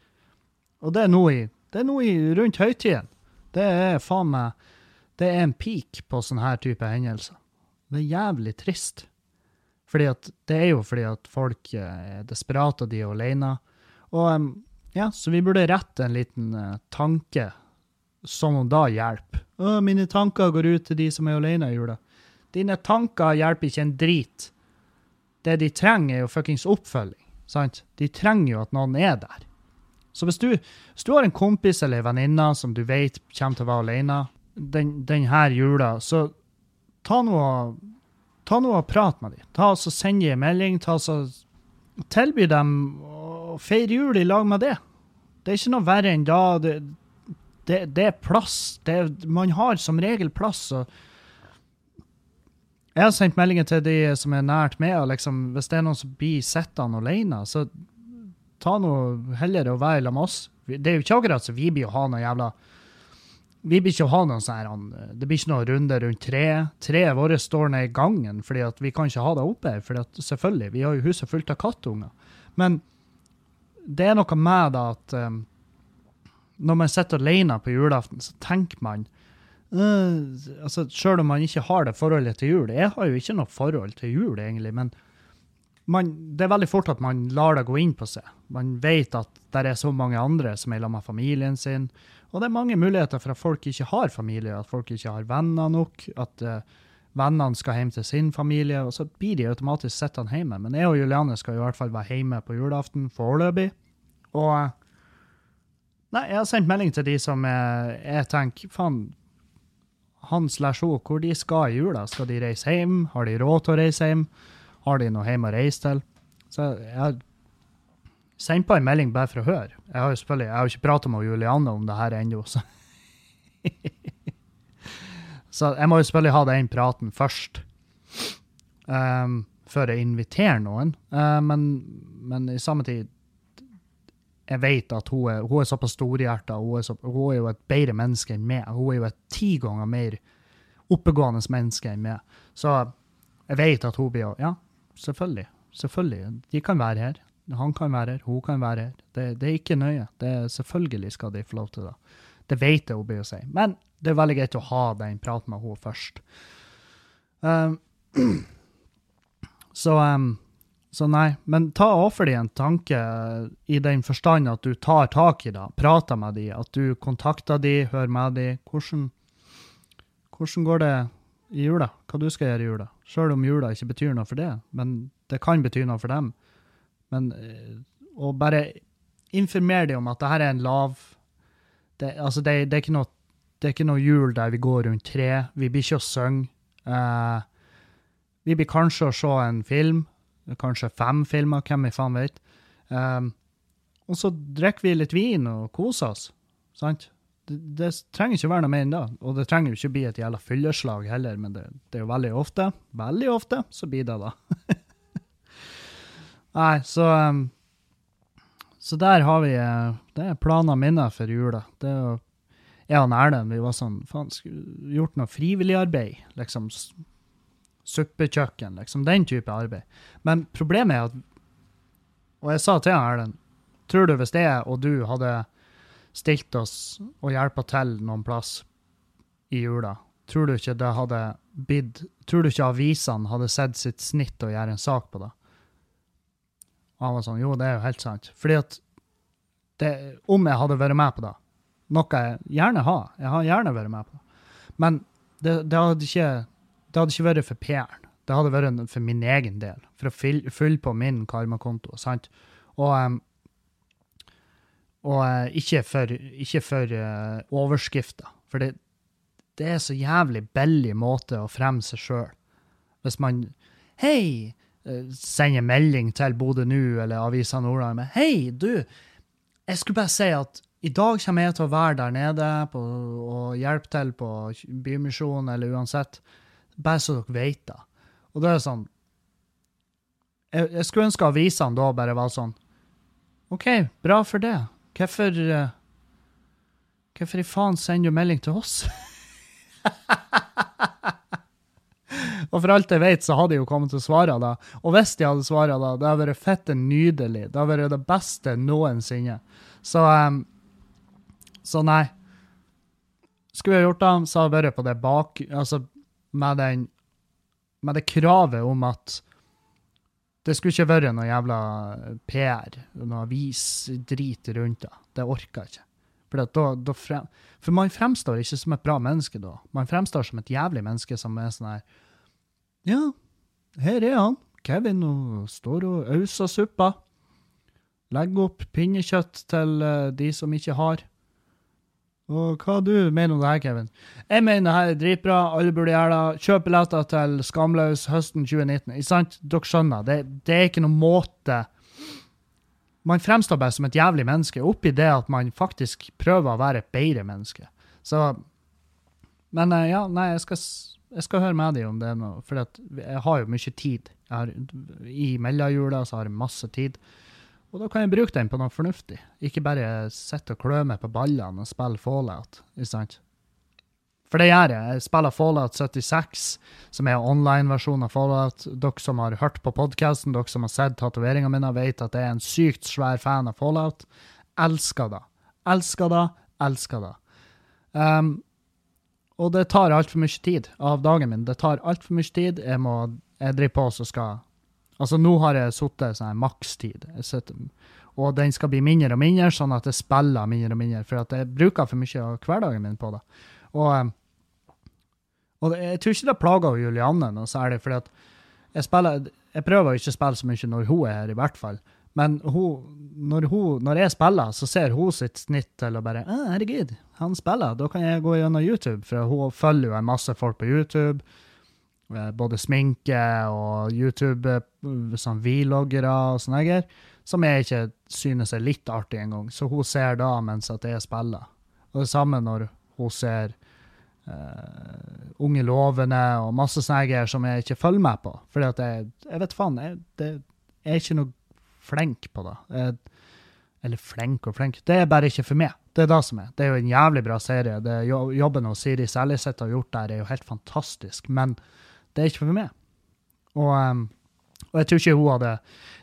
Og det er nå i, i rundt høytiden. Det er faen meg Det er en peak på sånne her type hendelser. Det er jævlig trist. Fordi at, det er jo fordi at folk eh, er desperate, de er alene. Og ja, så vi burde rette en liten eh, tanke som om da hjelper. Å, mine tanker går ut til de som er alene i jula. Dine tanker hjelper ikke en drit. Det de trenger, er jo fuckings oppfølging. Sant? De trenger jo at noen er der. Så hvis du, hvis du har en kompis eller en venninne som du vet kommer til å være alene den, den jula, så ta nå ta noe og prat med dem. Ta og Send dem en melding. ta og så Tilby dem å feire jul i lag med det. Det er ikke noe verre enn da. Det, det, det er plass. Det, man har som regel plass. og jeg har sendt meldinger til de som er nært med, og liksom, hvis det er noen som blir sittende alene, så ta nå heller og være sammen med oss. Det er jo ikke akkurat så vi blir å ha noe jævla Vi blir ikke å ha noen sånn Det blir ikke noen runde rundt treet. Treet vårt står ned i gangen, fordi at vi kan ikke ha det oppe her. fordi selvfølgelig, vi har jo huset fullt av kattunger. Men det er noe med da at um, når man sitter alene på julaften, så tenker man øh, altså Selv om man ikke har det forholdet til jul Jeg har jo ikke noe forhold til jul, egentlig, men man, det er veldig fort at man lar det gå inn på seg. Man vet at det er så mange andre som er sammen med familien sin. Og det er mange muligheter for at folk ikke har familie, at folk ikke har venner nok, at uh, vennene skal hjem til sin familie, og så blir de automatisk sittende hjemme. Men jeg og Juliane skal i hvert fall være hjemme på julaften foreløpig. Og eh, Nei, jeg har sendt melding til de som jeg, jeg tenker Faen, han slash hun, hvor de skal i jula? Skal de reise hjem? Har de råd til å reise hjem? Har de noe hjem å reise til? Så jeg har sendt på en melding bare for å høre. Jeg har jo selvfølgelig, jeg har ikke pratet med Juliane om det her ennå, så <laughs> Så jeg må jo selvfølgelig ha den praten først. Um, før jeg inviterer noen. Uh, men, men i samme tid Jeg vet at hun er, hun er såpass storhjerta, hun, så, hun er jo et bedre menneske enn meg. Hun er jo et ti ganger mer oppegående menneske enn meg. Så jeg vet at hun blir Ja, selvfølgelig. Selvfølgelig. De kan være her. Han kan være her, hun kan være her. Det, det er ikke nøye. Det er, selvfølgelig skal de få lov til det. Det vet jeg hun blir å si. Men det er veldig greit å ha den praten med henne først. Um, <clears throat> så, um, så nei, men ta offer de en tanke eh, i den forstand at du tar tak i det, prater med de, at du kontakter de, hører med de. Hvordan, hvordan går det i jula? Hva du skal gjøre i jula? Selv om jula ikke betyr noe for det, men det kan bety noe for dem. Men eh, å bare informere dem om at det her er en lav det, altså det, det, er noe, det er ikke noe jul der vi går rundt tre. Vi blir ikke å synge. Eh, vi blir kanskje å se en film. Kanskje fem filmer, hvem vi faen vet. Um, og så drikker vi litt vin og koser oss. Sant? Det, det trenger ikke være noe mer enn det. Og det trenger jo ikke bli et jævla fylleslag heller, men det, det er jo veldig ofte, veldig ofte, så blir det da. <laughs> Nei, så um, Så der har vi eh, Det er planene mine for jula. Det er jo jeg og Erlend vi var sånn Faen, skulle gjort noe frivilligarbeid? Liksom suppekjøkken, liksom den type arbeid. Men problemet er at Og jeg sa til Erlend Tror du hvis jeg og du hadde stilt oss og hjelpa til noen plass i jula, tror du ikke det hadde blitt Tror du ikke avisene hadde sett sitt snitt og gjøre en sak på det? Og han var sånn Jo, det er jo helt sant. Fordi at det, om jeg hadde vært med på det, noe jeg gjerne har, jeg har gjerne vært med på det, men det, det, hadde, ikke, det hadde ikke vært for PR-en. Det hadde vært for min egen del, for å fylle, på min karmakonto, sant? Og, og eh, ikke for, ikke for eh, overskrifter, for det, det er så jævlig billig måte å fremme seg sjøl. Hvis man Hei! eh, Sender melding til Bodø nå eller Avisa Nordland med Hei, du! Jeg skulle bare si at i dag kommer jeg til å være der nede på, og hjelpe til på Bymisjonen eller uansett. Bare så dere vet det. Og da er det sånn jeg, jeg skulle ønske avisene da bare var sånn OK, bra for det. Hvorfor eh, Hvorfor i faen sender du melding til oss? <laughs> Og for alt jeg vet, så hadde de jo kommet til å svare da. Og hvis de hadde svart da, det hadde vært fette nydelig. Det hadde vært det beste noensinne. Så um, Så nei. Skulle jeg gjort det, så hadde jeg vært på det bak... Altså med den Med det kravet om at det skulle ikke vært noe jævla PR, noe avisdrit rundt det. Det orker jeg ikke. For, da, da frem, for man fremstår ikke som et bra menneske da. Man fremstår som et jævlig menneske som er sånn her Ja, her er han. Kevin og står og auser suppa. Legger opp pinnekjøtt til eh, de som ikke har. Og hva du mener om det her, Kevin? Jeg mener det her er dritbra, alle burde gjøre det. Kjøp billetter til Skamløs høsten 2019. Ikke sant? Dere skjønner, det, det er ikke noen måte Man fremstår bare som et jævlig menneske, oppi det at man faktisk prøver å være et bedre menneske. Så Men eh, ja, nei, jeg skal, jeg skal høre med deg om det nå, for jeg har jo mye tid. Har, I mellomjula så har jeg masse tid. Og da kan jeg bruke den på noe fornuftig. Ikke bare sitte og klø meg på ballene og spille Fallout. Ikke sant? For det gjør jeg. Jeg spiller Fallout 76, som er online-versjonen av Fallout. Dere som har hørt på podkasten, dere som har sett tatoveringene mine, vet at jeg er en sykt svær fan av Fallout. Elsker det. Elsker det. Elsker det. Um, og det tar altfor mye tid av dagen min. Det tar altfor mye tid. Jeg må jeg driver på så skal Altså, nå har jeg sittet sånn makstid. Og den skal bli mindre og mindre, sånn at jeg spiller mindre og mindre. For at jeg bruker for mye av hverdagen min på det. Og, um, og jeg tror ikke det plager Julianne noe særlig, for at jeg spiller Jeg prøver å spille så mye når hun er her, i hvert fall. Men hun, når, hun, når jeg spiller, så ser hun sitt snitt til å bare «Å, 'Herregud, han spiller. Da kan jeg gå gjennom YouTube.' For hun følger jo en masse folk på YouTube. Eh, Både sminke og YouTube, eh, sånn vloggere og sånne greier. Som jeg ikke synes er litt artig engang. Så hun ser da mens at jeg spiller. Og det samme når hun ser uh, Unge lovende og masse sånne greier som jeg ikke følger med på. Fordi at jeg, jeg vet faen, jeg, det, jeg er ikke noe flink på det. Jeg, eller flink og flink. Det er bare ikke for meg. Det er det som er. Det er jo en jævlig bra serie. Det Jobben og Siri Seljeseth har gjort der, er jo helt fantastisk. Men det er ikke for meg. Og, og jeg tror ikke hun hadde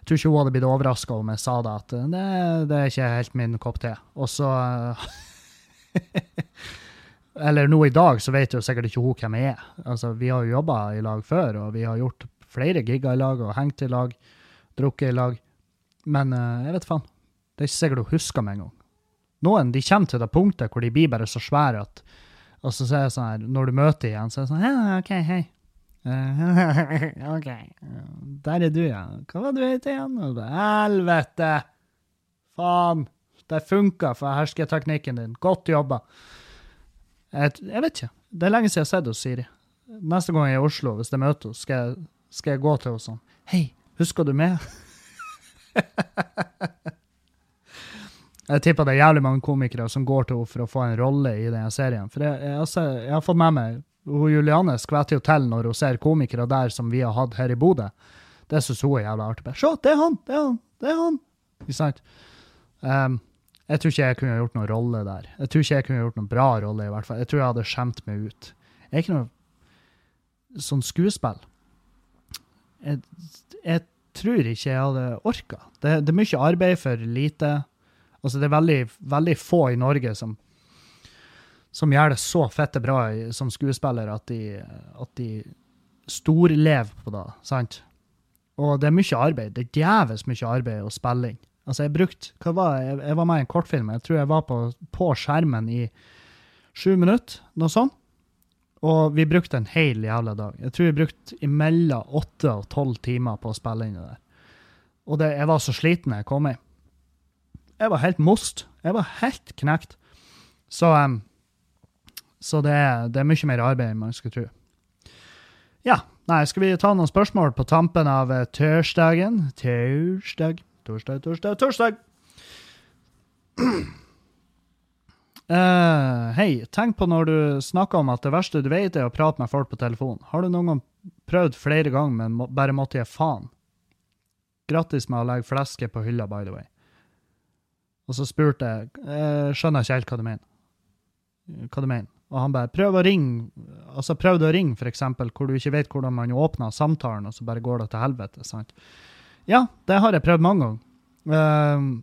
jeg tror ikke hun hadde blitt overraska om jeg sa det, at det, det er ikke helt min kopp te. Og så <laughs> Eller nå i dag så vet jo sikkert ikke hun hvem jeg er. Altså, vi har jo jobba i lag før, og vi har gjort flere gigger i lag og hengt i lag, drukket i lag. Men eh, jeg vet faen. Det er ikke sikkert hun husker meg engang. Noen de kommer til det punktet hvor de blir bare så svære at Og så ser jeg sånn her, når du møter igjen, så er det sånn Ja, OK, hei. <laughs> OK. Der er du, ja. Hva var det du het igjen? Helvete! Faen! Det funka for hersketeknikken din. Godt jobba. Jeg, vet ikke. Det er lenge siden jeg har sett henne, Siri. Neste gang jeg er i Oslo, hvis jeg møter henne, skal, skal jeg gå til henne sånn Hei, husker du meg? <laughs> Jeg tipper det er jævlig mange komikere som går til henne for å få en rolle i denne serien. For jeg, jeg, har jeg har fått med meg hun Juliane skvetter jo til når hun ser komikere der som vi har hatt her i Bodø. Det syns hun er jævla artig. Se, det er han! Det er han! Det er han! Ikke sant? Um, Jeg tror ikke jeg kunne gjort noen rolle der. Jeg tror ikke jeg kunne gjort noen bra rolle, i hvert fall. Jeg tror jeg hadde skjemt meg ut. Jeg er ikke noe sånn skuespill. Jeg, jeg tror ikke jeg hadde orka. Det, det er mye arbeid for lite. Altså, det er veldig, veldig få i Norge som, som gjør det så fette bra som skuespiller at de, at de storlever på det, sant? Og det er mye arbeid. Det er djevelsk mye arbeid å spille inn. Altså, jeg brukte Hva var? Jeg, jeg var med i en kortfilm. Jeg tror jeg var på, på skjermen i sju minutter, noe sånt. Og vi brukte en hel jævla dag. Jeg tror vi brukte imellom åtte og tolv timer på å spille inn det der. Og det, jeg var så sliten jeg kom i. Jeg var helt most. Jeg var helt knekt. Så, em, så det, er, det er mye mer arbeid enn man skulle tro. Ja, nei, skal vi ta noen spørsmål på tampen av eh, tirsdagen? Tirsdag, torsdag, torsdag, torsdag! Uh, <clears throat> Hei, tenk på når du snakker om at det verste du vet er å prate med folk på telefon. Har du noen gang prøvd flere ganger, men må, bare måtte gi faen? Grattis med å legge fleske på hylla, by the way. Og så spurte jeg, jeg skjønner ikke helt hva du mener. Hva du mener. Og han bare, prøv å ringe, altså prøv å ringe eksempel, hvor du ikke vet hvordan man åpner samtalen, og så bare går det til helvete, sant? Ja, det har jeg prøvd mange ganger. Uh,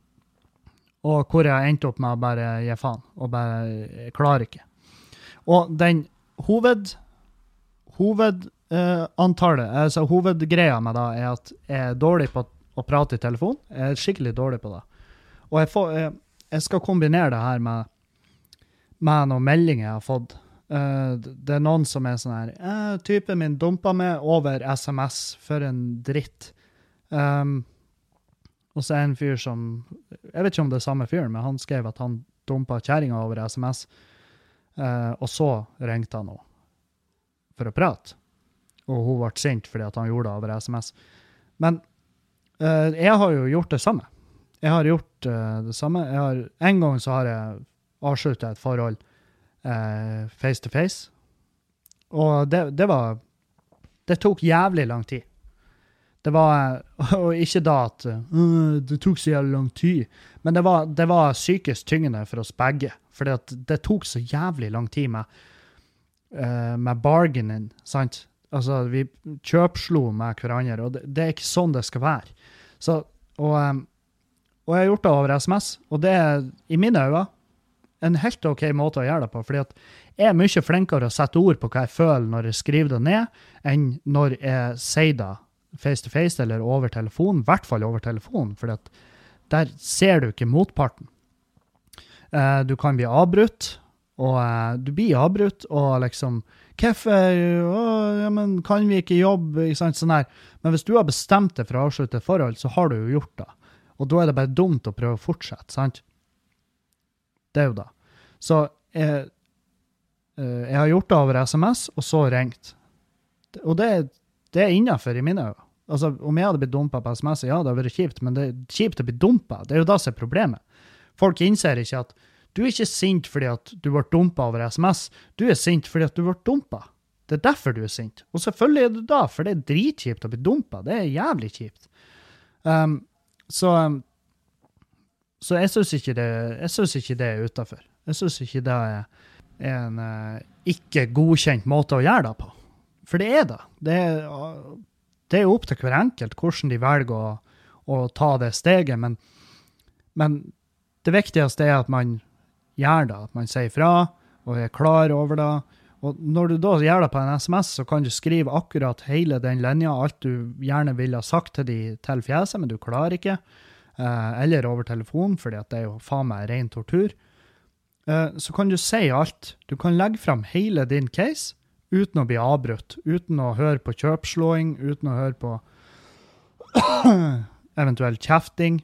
og hvor jeg endte opp med å bare gi faen, og bare, jeg klarer ikke. Og den hoved, hovedantallet, altså hovedgreia med det er at jeg er dårlig på å prate i telefon. Jeg er skikkelig dårlig på det. Og jeg, får, jeg, jeg skal kombinere det her med, med noen meldinger jeg har fått. Uh, det er noen som er sånn her eh, 'Typen min dumpa meg over SMS. For en dritt.' Um, og så er det en fyr som Jeg vet ikke om det er samme fyren, men han skrev at han dumpa kjerringa over SMS. Uh, og så ringte han henne for å prate. Og hun ble sint fordi han gjorde det over SMS. Men uh, jeg har jo gjort det samme. Jeg har gjort eh, det samme. Har, en gang så har jeg avslutta et forhold eh, face to face. Og det, det var Det tok jævlig lang tid. Det var <laughs> Og ikke da at uh, det tok så jævlig lang tid, men det var, det var psykisk tyngende for oss begge. For det tok så jævlig lang tid med, uh, med bargaining, sant? Altså, vi kjøpslo med hverandre, og det, det er ikke sånn det skal være. Så, og, em, og jeg har gjort det over SMS, og det er i mine øyne en helt OK måte å gjøre det på. fordi at jeg er mye flinkere å sette ord på hva jeg føler når jeg skriver det ned, enn når jeg sier det face to face eller over telefon. I hvert fall over telefon, for der ser du ikke motparten. Eh, du kan bli avbrutt, og eh, du blir avbrutt, og liksom Hvorfor? Ja, kan vi ikke jobbe? Ikke sant? Sånn. Men hvis du har bestemt deg for å avslutte et forhold, så har du jo gjort det. Og da er det bare dumt å prøve å fortsette, sant? Det er jo det. Så jeg, eh, jeg har gjort det over SMS, og så ringt. Og det, det er innafor i mine øyne. Altså, om jeg hadde blitt dumpa på SMS, ja, det hadde vært kjipt, men det er kjipt å bli dumpa. Det er jo det som er problemet. Folk innser ikke at du er ikke sint fordi at du ble dumpa over SMS, du er sint fordi at du ble dumpa. Det er derfor du er sint. Og selvfølgelig er du da, for det er dritkjipt å bli dumpa. Det er jævlig kjipt. Um, så, um, så jeg syns ikke, det- ikke det er utafor. Jeg syns ikke det er en eh, ikke godkjent måte å gjøre det på. For det er det. Det er, det er opp til hver enkelt hvordan de velger å, å ta det steget, men, men det viktigste er at man gjør det, at man sier fra og er klar over det. Og når du da gjør det på en SMS, så kan du skrive akkurat hele den linja, alt du gjerne ville ha sagt til de til fjeset, men du klarer ikke. Eh, eller over telefon, fordi at det er jo faen meg ren tortur. Eh, så kan du si alt. Du kan legge fram hele din case uten å bli avbrutt, uten å høre på kjøpslåing, uten å høre på <coughs> eventuell kjefting.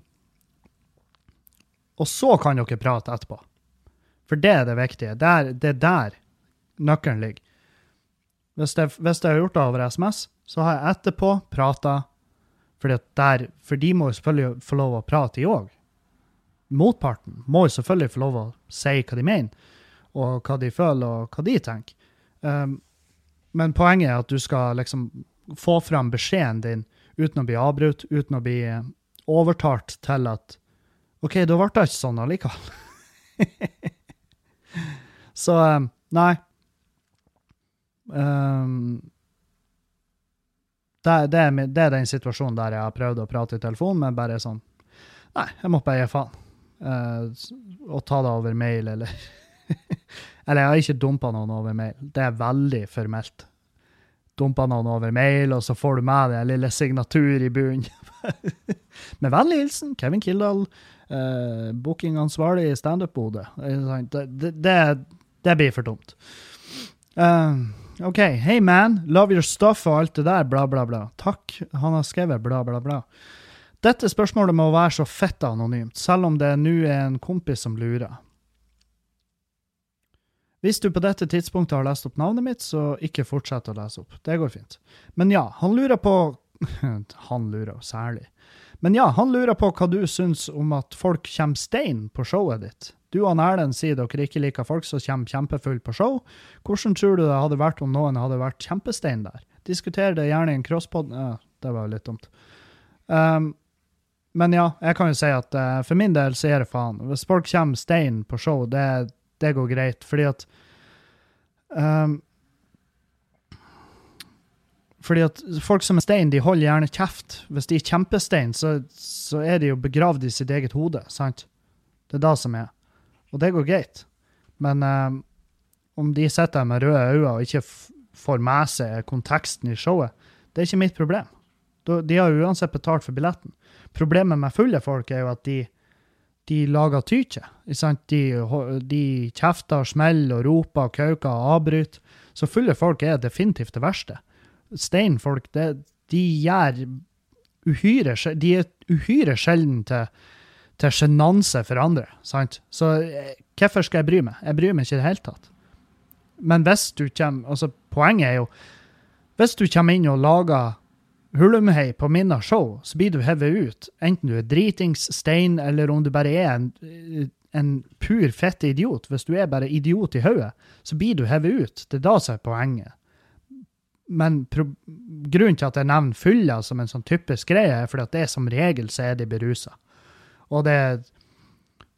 Og så kan dere prate etterpå. For det er det viktige. Der, det er der nøkkelen ligger. Hvis jeg, hvis jeg har gjort det over SMS, så har jeg etterpå prata der, For de må jo selvfølgelig få lov å prate, de òg. Motparten må jo selvfølgelig få lov å si hva de mener, og hva de føler, og hva de tenker. Um, men poenget er at du skal liksom få fram beskjeden din uten å bli avbrutt, uten å bli eh, overtalt til at OK, da ble det ikke sånn allikevel. <laughs> Så um, nei. Um, det, det, er, det er den situasjonen der jeg har prøvd å prate i telefonen, men bare sånn Nei, jeg må bare gi faen. Uh, og ta det over mail, eller <laughs> Eller jeg har ikke dumpa noen over mail. Det er veldig formelt. Dumpa noen over mail, og så får du med deg en lille signatur i bunnen. <laughs> Med vennlig hilsen Kevin Kildahl, uh, bookingansvarlig i Standup Bodø. Det, det, det, det blir for dumt. Eh, OK. Hey man, love your stuff og alt det der, bla, bla, bla. Takk. Han har skrevet bla, bla, bla. Dette spørsmålet må være så fett anonymt, selv om det nå er en kompis som lurer. Hvis du på dette tidspunktet har lest opp navnet mitt, så ikke fortsett å lese opp. Det går fint. Men ja, han lurer på <laughs> Han lurer særlig. Men ja, han lurer på hva du syns om at folk kommer stein på showet ditt. Du og Erlend sier dere ikke liker folk som kommer kjempefull på show. Hvordan tror du det hadde vært om noen hadde vært kjempestein der? Diskuter det gjerne i en crosspod... Ja, det var jo litt dumt. Um, men ja, jeg kan jo si at uh, for min del så er det faen. Hvis folk kommer stein på show, det, det går greit, fordi at um, Fordi at folk som er stein, de holder gjerne kjeft. Hvis de er kjempestein, så, så er de jo begravd i sitt eget hode, sant? Det er det som er. Og det går greit. Men um, om de sitter med røde øyne og ikke får med seg konteksten i showet, det er ikke mitt problem. De har uansett betalt for billetten. Problemet med fulle folk er jo at de, de lager tykje. De, de kjefter, smeller og roper, og kauker og avbryter. Så fulle folk er definitivt det verste. Steinfolk, de gjør uhyre De er uhyre sjelden til, til sjenanse for andre. sant? Så eh, hvorfor skal jeg bry meg? Jeg bryr meg ikke i det hele tatt. Men hvis du kommer altså Poenget er jo Hvis du kommer inn og lager hulumhei på minna show, så blir du hevet ut. Enten du er dritings, stein, eller om du bare er en, en pur fette idiot. Hvis du er bare idiot i hodet, så blir du hevet ut. Det er da som er poenget. Men grunnen til at jeg nevner fylla som en sånn typisk greie, er fordi at det er som regel så er de berusa. Og det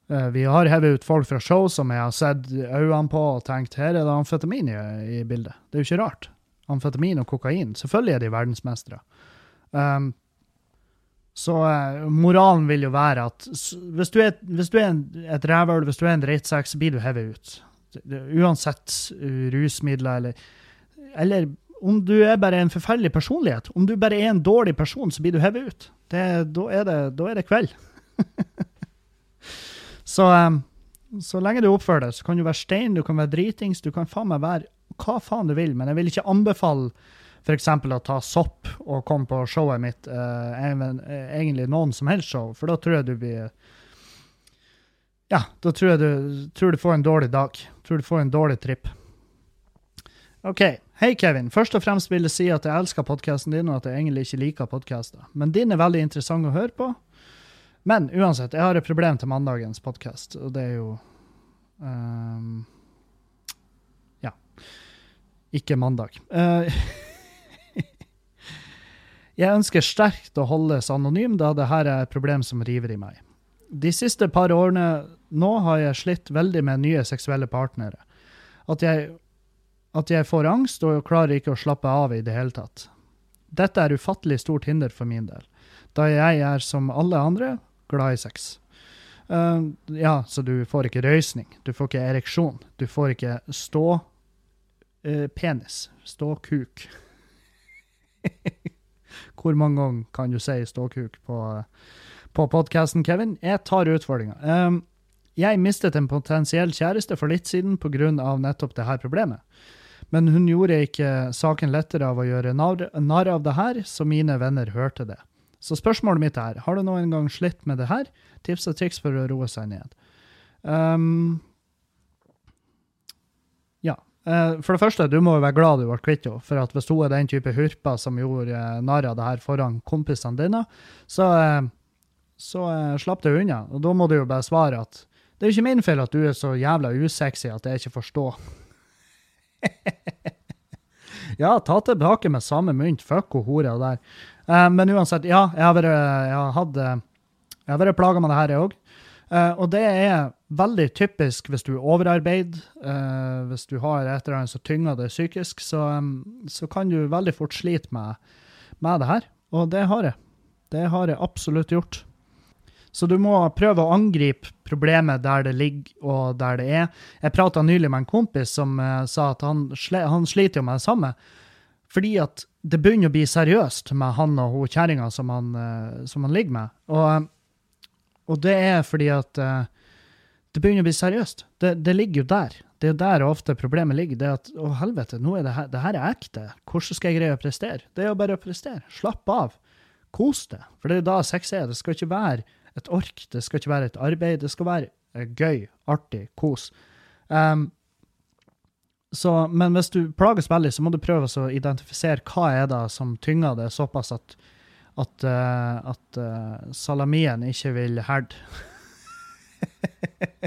eh, Vi har hevet ut folk fra show som jeg har sett øynene på og tenkt her er det amfetamin i, i bildet. Det er jo ikke rart. Amfetamin og kokain. Selvfølgelig er de verdensmestere. Um, så uh, moralen vil jo være at hvis du er, hvis du er en, et rævøl, hvis du er en drittsekk, så blir du hevet ut. Uansett uh, rusmidler eller Eller om du er bare en forferdelig personlighet. Om du bare er en dårlig person, så blir du hevet ut. Det, da, er det, da er det kveld. <laughs> så, um, så lenge du oppfører deg, så kan du være stein, du kan være dritings, du kan faen meg være hva faen du vil, men jeg vil ikke anbefale f.eks. å ta sopp og komme på showet mitt, eh, eh, egentlig noen som helst show, for da tror jeg du blir Ja, da tror jeg du, tror du får en dårlig dag. Tror du får en dårlig tripp. OK. Hei, Kevin. Først og fremst vil jeg si at jeg elsker podkasten din, og at jeg egentlig ikke liker podkaster. Men din er veldig interessant å høre på. Men uansett, jeg har et problem til mandagens podkast, og det er jo um, Ja. Ikke mandag. Uh, <laughs> jeg ønsker sterkt å holdes anonym, da det her er et problem som river i meg. De siste par årene nå har jeg slitt veldig med nye seksuelle partnere. At jeg, at jeg får angst og klarer ikke å slappe av i det hele tatt. Dette er ufattelig stort hinder for min del, da jeg er som alle andre glad i sex. Uh, ja, så du får ikke røysning, du får ikke ereksjon, du får ikke stå uh, penis, stå kuk. <laughs> Hvor mange ganger kan du si ståkuk på, på podkasten, Kevin? Jeg tar utfordringa. Um, jeg mistet en potensiell kjæreste for litt siden pga. nettopp det her problemet. Men hun gjorde ikke saken lettere av å gjøre narr av det her, så mine venner hørte det. Så spørsmålet mitt er, har du noen gang slitt med det her? Tips og triks for å roe seg ned. Um, ja. Eh, For det første, du må jo være glad du ble kvitt henne. For at hvis hun er den type hurper som gjorde eh, narr av det her foran kompisene dine, så, eh, så slapp du unna. Og da må du jo bare svare at det er jo ikke min feil at du er så jævla usexy at jeg ikke forstår. <laughs> ja, ta tilbake med samme mynt. Fuck hun hora der. Uh, men uansett, ja, jeg har vært, har eh, jeg har vært plaga med det her, jeg òg. Uh, og det er veldig typisk hvis du er overarbeid, eh, hvis du har et eller annet som tynger deg psykisk, så, um, så kan du veldig fort slite med, med det her. Og det har jeg. Det har jeg absolutt gjort. Så du må prøve å angripe problemet der det ligger og der det er. Jeg prata nylig med en kompis som uh, sa at han, sle, han sliter jo med det samme. Fordi at det begynner å bli seriøst med han og hun kjerringa som, eh, som han ligger med. Og, og det er fordi at uh, det begynner å bli seriøst. Det, det ligger jo der. Det er der ofte problemet ligger. Det at å helvete, nå er det her, det her er ekte. Hvordan skal jeg greie å prestere? Det er jo bare å prestere. Slapp av. Kos deg. For det er jo da sex er. Det skal ikke være et ork, det skal ikke være et arbeid. Det skal være eh, gøy, artig, kos. Um, så, men hvis du plages veldig, så må du prøve å identifisere hva er det som tynger det såpass at, at, uh, at uh, salamien ikke vil herde. <laughs>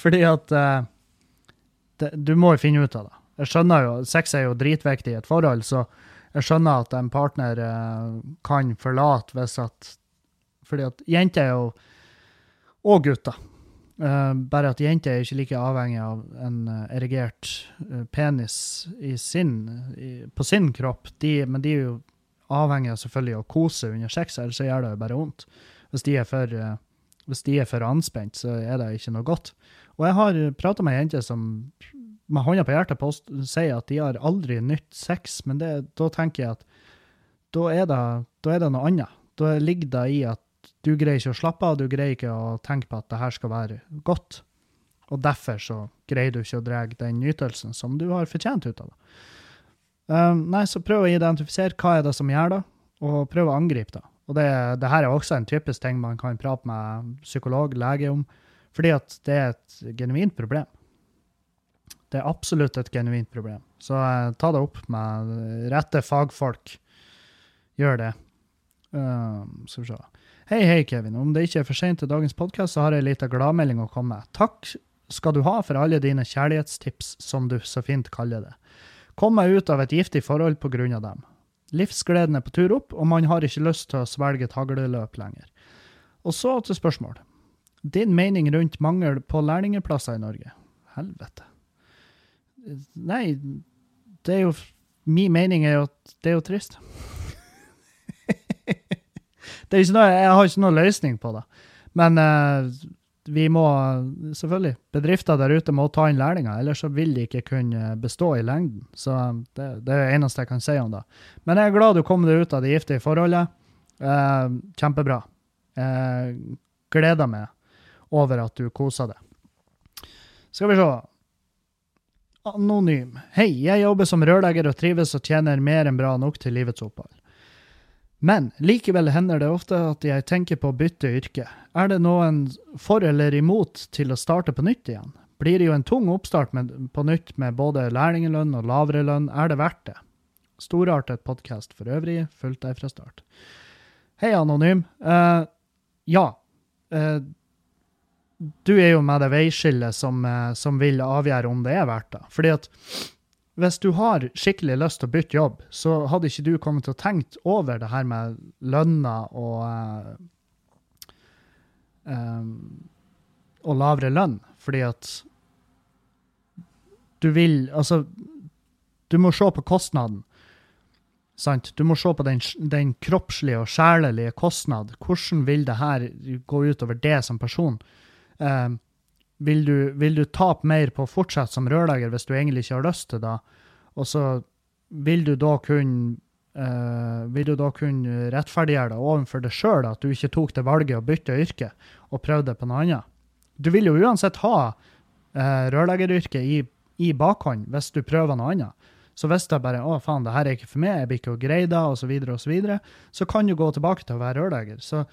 Fordi at uh, det, Du må jo finne ut av det. Jeg skjønner jo, Sex er jo dritviktig i et forhold, så jeg skjønner at en partner kan forlate hvis at Fordi at jenter er jo Og gutter. Uh, bare at jenter er ikke like avhengig av en uh, erigert uh, penis sin, i, på sin kropp. De, men de er jo avhengig av selvfølgelig å kose under sex, ellers gjør det jo bare vondt. Hvis de er for, hvis de er for anspent, så er det ikke noe godt. Og jeg har prata med ei jente som med hånda på hjertet post, sier at de har aldri nytt sex, men det, da tenker jeg at da er, det, da er det noe annet. Da ligger det i at du greier ikke å slappe av, du greier ikke å tenke på at det her skal være godt. Og derfor så greier du ikke å dra den ytelsen som du har fortjent ut av det. Um, nei, så prøv å identifisere hva er det som gjør det, og prøv å angripe det. Og det, det her er også en typisk ting man kan prate med psykolog, lege om, fordi at det er et genuint problem. Det er absolutt et genuint problem. Så uh, ta det opp med rette fagfolk. Gjør det. Um, skal vi se. Hei, hei, Kevin. Om det ikke er for sent til dagens podkast, så har jeg ei lita gladmelding å komme med. Takk skal du ha for alle dine kjærlighetstips, som du så fint kaller det. Kom meg ut av et giftig forhold på grunn av dem. Livsgleden er på tur opp, og man har ikke lyst til å svelge et hagleløp lenger. Og så til spørsmål. Din mening rundt mangel på lærlingplasser i Norge? Helvete. Nei, det er jo Min mening er jo at det er jo trist. Det er ikke noe, jeg har ikke noe løsning på det. Men uh, vi må selvfølgelig Bedrifter der ute må ta inn lærlinger, ellers så vil de ikke kunne bestå i lengden. Så det, det er det eneste jeg kan si om det. Men jeg er glad du kom deg ut av det giftige forholdet. Uh, kjempebra. Jeg gleder meg over at du koser deg. Skal vi se. Anonym. Hei, jeg jobber som rørlegger og trives og tjener mer enn bra nok til livets opphold. Men likevel hender det ofte at jeg tenker på å bytte yrke. Er det noen for eller imot til å starte på nytt igjen? Blir det jo en tung oppstart med, på nytt med både lærlingelønn og lavere lønn, er det verdt det? Storartet podkast for øvrig, fulgt deg fra start. Hei, Anonym. Uh, ja. Uh, du er jo med det veiskillet som, uh, som vil avgjøre om det er verdt det. Fordi at hvis du har skikkelig lyst til å bytte jobb, så hadde ikke du kommet til å tenkt over det her med lønna og uh, um, og lavere lønn, fordi at du vil Altså, du må se på kostnaden. Sant? Du må se på den, den kroppslige og sjelelige kostnad. Hvordan vil det her gå utover det som person? Eh, vil du, vil du tape mer på å fortsette som rørlegger hvis du egentlig ikke har lyst til det? Og så vil du da kunne Uh, vil du da kunne rettferdiggjøre det overfor deg sjøl at du ikke tok det valget å bytte yrke og prøvde på noe annet? Du vil jo uansett ha uh, rørleggeryrket i, i bakhånd hvis du prøver noe annet. Så hvis det bare 'Å, faen, det her er ikke for meg, jeg blir ikke å greie det', osv., så, videre, og så, videre, så kan du gå tilbake til å være rørlegger. Så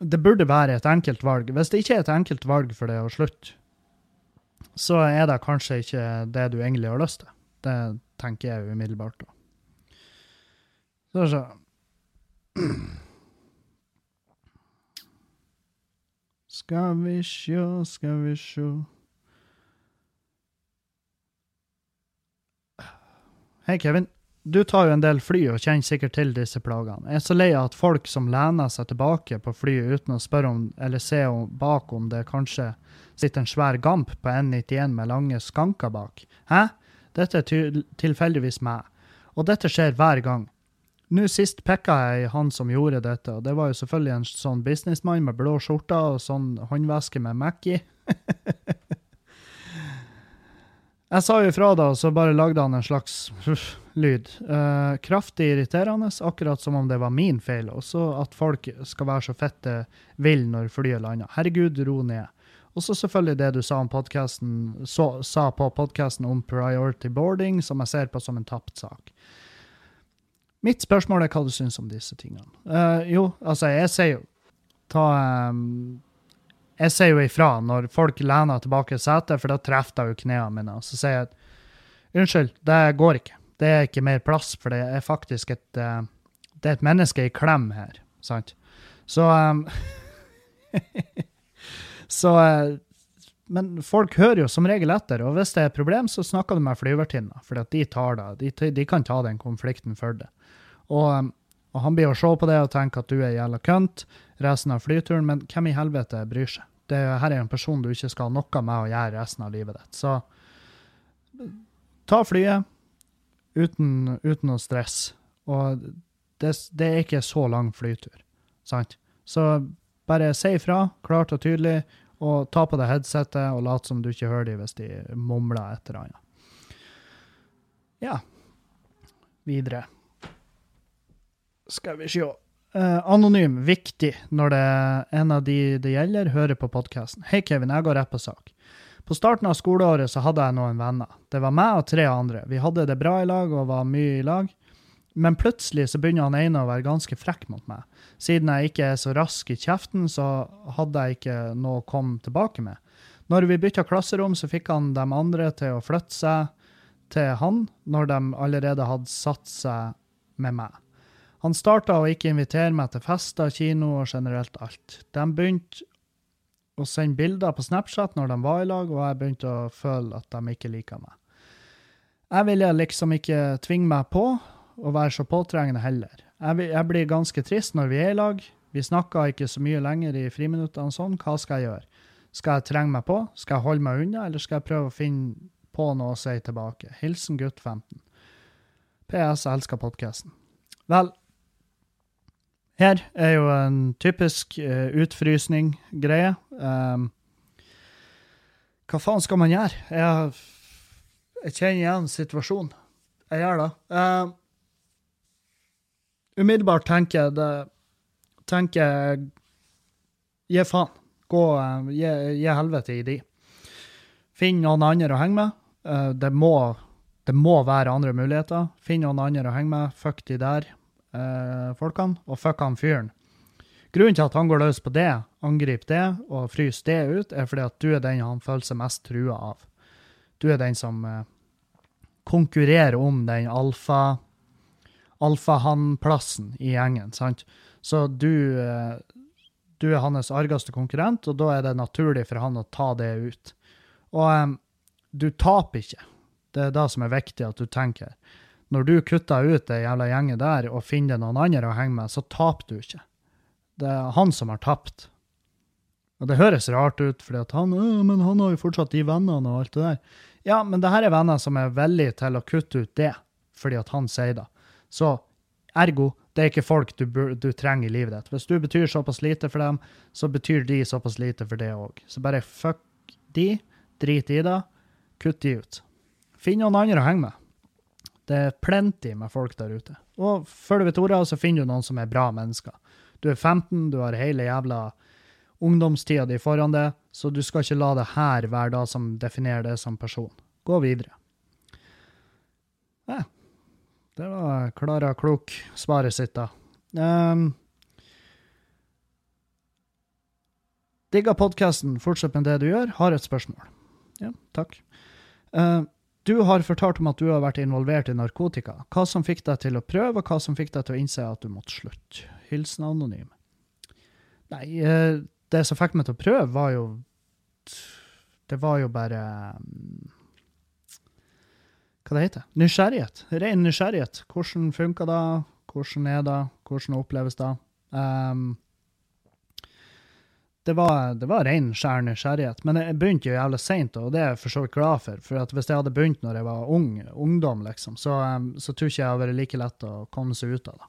det burde være et enkelt valg. Hvis det ikke er et enkelt valg for deg å slutte, så er det kanskje ikke det du egentlig har lyst til. Det tenker jeg umiddelbart. Så så. Skal vi sjå, skal vi sjå Hei, Kevin. Du tar jo en del fly og kjenner sikkert til disse plagene. Jeg er så lei av at folk som lener seg tilbake på flyet uten å spørre om, eller se om, bak om det kanskje sitter en svær gamp på N91 med lange skanker bak. Hæ? Dette er tilfeldigvis meg. Og dette skjer hver gang. Nå sist pikka jeg i han som gjorde dette, og det var jo selvfølgelig en sånn businessmann med blå skjorte og sånn håndveske med Mac i. <laughs> Jeg sa jo ifra da, og så bare lagde han en slags lyd. Uh, kraftig irriterende, akkurat som om det var min feil. Også at folk skal være så fette vill når flyet lander. Herregud, ro ned. Og så selvfølgelig det du sa, om podcasten, så, sa på podkasten om priority boarding, som jeg ser på som en tapt sak. Mitt spørsmål er hva du syns om disse tingene. Uh, jo, altså, jeg sier jo Ta um, jeg sier jo ifra når folk lener tilbake i setet, for da treffer jeg jo knærne mine. Så sier jeg at unnskyld, det går ikke. Det er ikke mer plass, for det er faktisk et uh, Det er et menneske i klem her, sant? Så um, <laughs> Så uh, Men folk hører jo som regel etter, og hvis det er et problem, så snakker du med flyvertinna, for de tar det. De, de, kan ta den konflikten for det. Og, um, og han blir å se på det og tenke at du er jævla kønt resten av flyturen, men hvem i helvete bryr seg? Det her er en person du ikke skal ha noe med å gjøre resten av livet ditt. Så ta flyet uten, uten noe stress. Og det, det, er ikke så lang flytur, sant? Så bare si ifra, klart og tydelig, og ta på deg headsetet og lat som du ikke hører dem hvis de mumler et eller annet. Ja. Videre. Skal vi se. Uh, anonym, viktig når det en av de det gjelder, hører på podkasten. Hei, Kevin, jeg går rett på sak. På starten av skoleåret så hadde jeg noen venner. Det var meg og tre andre. Vi hadde det bra i lag og var mye i lag. Men plutselig så begynner han ene å være ganske frekk mot meg. Siden jeg ikke er så rask i kjeften, så hadde jeg ikke noe å komme tilbake med. Når vi bytta klasserom, så fikk han de andre til å flytte seg til han, når de allerede hadde satt seg med meg. Han starta å ikke invitere meg til fester, kino og generelt alt. De begynte å sende bilder på Snapchat når de var i lag, og jeg begynte å føle at de ikke liker meg. Jeg ville liksom ikke tvinge meg på å være så påtrengende heller. Jeg, blir ganske trist når vi er i lag. Vi snakker ikke så mye lenger i friminuttene sånn. Hva skal jeg gjøre? Skal jeg trenge meg på? Skal jeg holde meg unna, eller skal jeg prøve å finne på noe å si tilbake? Hilsen gutt 15. PS, elsker podkasten. Vel, her er jo en typisk uh, utfrysning-greie. Um, hva faen skal man gjøre? Jeg, jeg kjenner igjen situasjonen. Jeg gjør det. Uh, umiddelbart tenker jeg det Tenker Gi faen. Gå uh, gi, gi, helvete i de. Finn noen andre å henge med. Uh, det, må, det må være andre muligheter. Finn noen andre å henge med. Fuck de der eh, folkene, og fucka han fyren. Grunnen til at han går løs på det, angriper det og fryser det ut, er fordi at du er den han føler seg mest trua av. Du er den som eh, konkurrerer om den alfa alfahann-plassen i gjengen, sant? Så du, eh, du er hans argeste konkurrent, og da er det naturlig for han å ta det ut. Og eh, du taper ikke. Det er det som er viktig at du tenker når du kutter ut det jævla gjenget der og finner noen andre å henge med, så taper du ikke. Det er han som har tapt. Og det høres rart ut, fordi at han, men han har jo fortsatt de vennene og alt det der. Ja, men det her er venner som er villige til å kutte ut det, fordi at han sier det. Så ergo, det er ikke folk du, du, trenger i livet ditt. Hvis du betyr såpass lite for dem, så betyr de såpass lite for det òg. Så bare fuck de, drit i det, kutt de ut. Finn noen andre å henge med. Det er plenty med folk der ute. Og følger du Tora, så finner du noen som er bra mennesker. Du er 15, du har hele jævla ungdomstida di foran deg, så du skal ikke la det her være det som definerer deg som person. Gå videre. Ja, det var Klara Klok svaret sitt, da. Um, Digga podkasten. Fortsett med det du gjør. Har et spørsmål. Ja, takk. Uh, du har fortalt om at du har vært involvert i narkotika. Hva som fikk deg til å prøve, og hva som fikk deg til å innse at du måtte slutte? Hilsen anonym. Nei, eh, det som fikk meg til å prøve, var jo Det var jo bare Hva det heter Nysgjerrighet. Ren nysgjerrighet. Hvordan funker det? Hvordan er det? Hvordan oppleves det? Um, det var, det var ren, skjær nysgjerrighet. Men jeg begynte jo jævlig seint, og det er jeg for så vidt glad for. For hvis jeg hadde begynt når jeg var ung, ungdom, liksom, så, um, så tror ikke jeg hadde vært like lett å komme seg ut av det.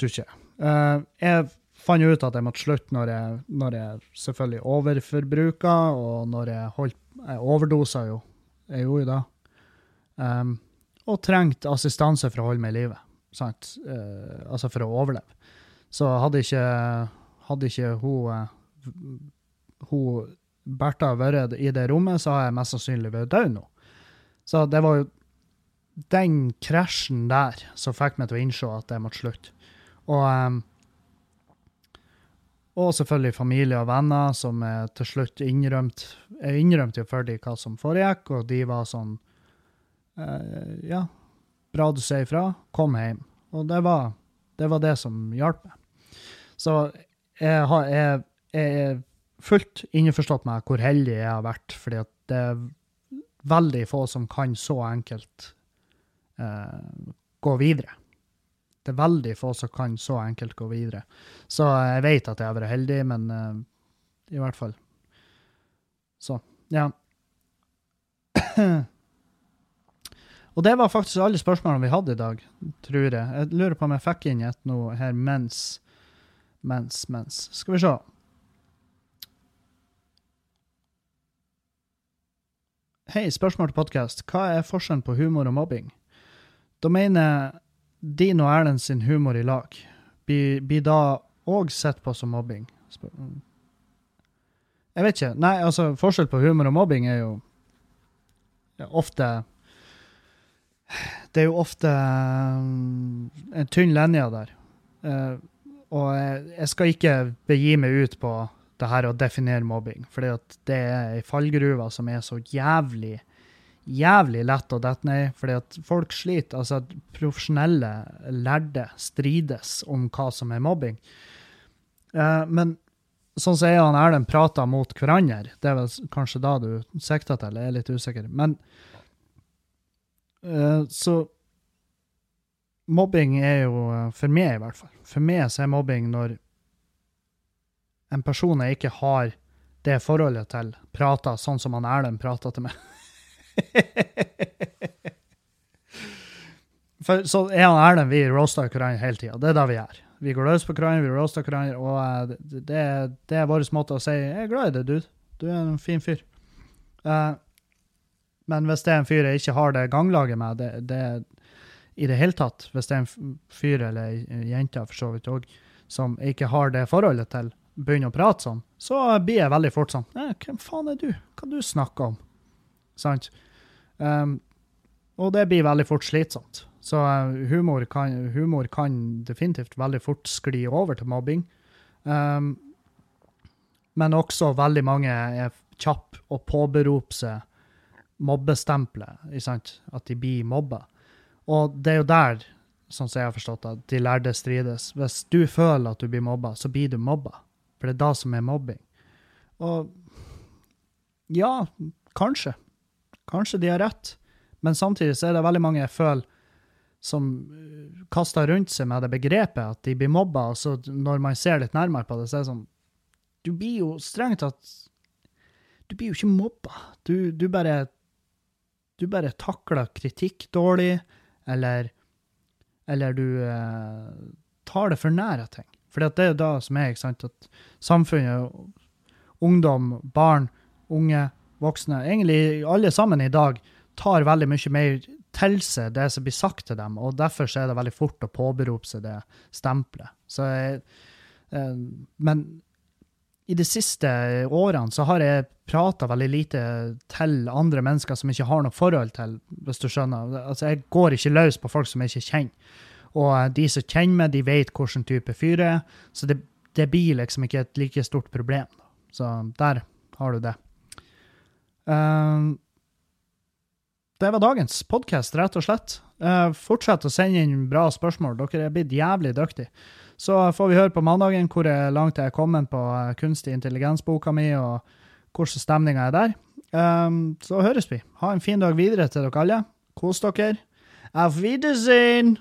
Tror ikke jeg. Uh, jeg fant jo ut at jeg måtte slutte når jeg, når jeg selvfølgelig overforbruka, og når jeg holdt Jeg overdosa jo. Jeg gjorde jo det. Um, og trengte assistanse for å holde meg i live. Sant? Uh, altså for å overleve. Så hadde ikke hadde ikke hun, eh, hun Bertha vært i det rommet, så har jeg mest sannsynlig vært død nå. Så det var jo den krasjen der som fikk meg til å innse at det måtte slutte. Og, um, og selvfølgelig familie og venner som til slutt innrømte innrømt for dem hva som foregikk, og de var sånn uh, Ja, bra du sier ifra. Kom hjem. Og det var det, var det som hjalp meg. Så jeg, har, jeg, jeg er fullt innforstått med hvor heldig jeg har vært, fordi at det er veldig få som kan så enkelt eh, gå videre. Det er veldig få som kan så enkelt gå videre. Så jeg vet at jeg har vært heldig, men eh, i hvert fall. Så, ja. <clears throat> Og det var faktisk alle spørsmålene vi hadde i dag, tror jeg. Jeg lurer på om jeg fikk inn et nå her mens mens, mens. Skal vi se. Hei, spørsmål til podkast. Hva er forskjellen på humor og mobbing? Da mener din og Erlend sin humor i lag. Blir, da òg sett på som mobbing? Jeg vet ikke. Nei, altså, forskjell på humor og mobbing er jo ofte Det er jo ofte um, en tynn linje der. Og jeg skal ikke begi meg ut på det her å definere mobbing, for det er ei fallgruve som er så jævlig jævlig lett å dette ned fordi at folk sliter. Altså at profesjonelle lærde strides om hva som er mobbing. Eh, men sånn som jeg og Erlend prater mot hverandre, det er vel kanskje da du sikter til, jeg er litt usikker. Men eh, så mobbing er jo, eh, for meg i hvert fall, for meg så er mobbing når en person jeg ikke har det forholdet til, prater sånn som han Erlend prater til meg. <laughs> for så er han Erlend, vi roaster hverandre hele tida. Det er det vi gjør. Vi går løs på hverandre, vi roaster hverandre, og uh, det, det, er vår måte å si 'jeg er glad i deg, dude'. Du er en fin fyr. Uh, men hvis det er en fyr jeg ikke har det ganglaget med, det, det, i det hele tatt, hvis det er en fyr eller ei jente for så vidt òg, som ikke har det forholdet til, begynner å prate sånn, så blir jeg veldig fort sånn Hvem faen er du? Hva du snakker om? Sant? Um, og det blir veldig fort slitsomt. Så uh, humor, kan, humor, kan, definitivt veldig fort skli over til mobbing. Um, men også veldig mange er kjappe og påberoper seg mobbestempelet, at de blir mobba. Og det er jo der, sånn som jeg har forstått det, de lærde strides. Hvis du føler at du blir mobba, så blir du mobba. For det er da som er mobbing. Og ja, kanskje. Kanskje de har rett. Men samtidig så er det veldig mange jeg føler som uh, kaster rundt seg med det begrepet at de blir mobba, og så når man ser litt nærmere på det, så er det sånn Du blir jo strengt tatt Du blir jo ikke mobba. Du, du bare Du bare takler kritikk dårlig eller, eller du eh, tar det for nære ting. For det er jo det som er, ikke sant, at samfunnet, ungdom, barn, unge, voksne, egentlig alle sammen i dag, tar veldig mye mer til seg det som blir sagt til dem, og derfor er det veldig fort å påberope seg det stempelet. Så jeg, eh, men i de siste årene så har jeg prata veldig lite til andre mennesker som ikke har noe forhold til, hvis du skjønner. Altså, jeg går ikke løs på folk som jeg ikke kjenner. Og eh, de som kjenner meg, de vet hvilken type fyr jeg er, så det, det, blir liksom ikke et like stort problem. Så der har du det. Uh, det var dagens podkast, rett og slett. Uh, fortsett å sende inn bra spørsmål. Dere er blitt jævlig dyktige. Så får vi høre på mandagen hvor langt jeg er kommet på eh, kunstig intelligens-boka mi, og hvordan stemninga er der. Um, så høres vi. Ha en fin dag videre til dere alle. Kos dere. Auf Wiedersehen!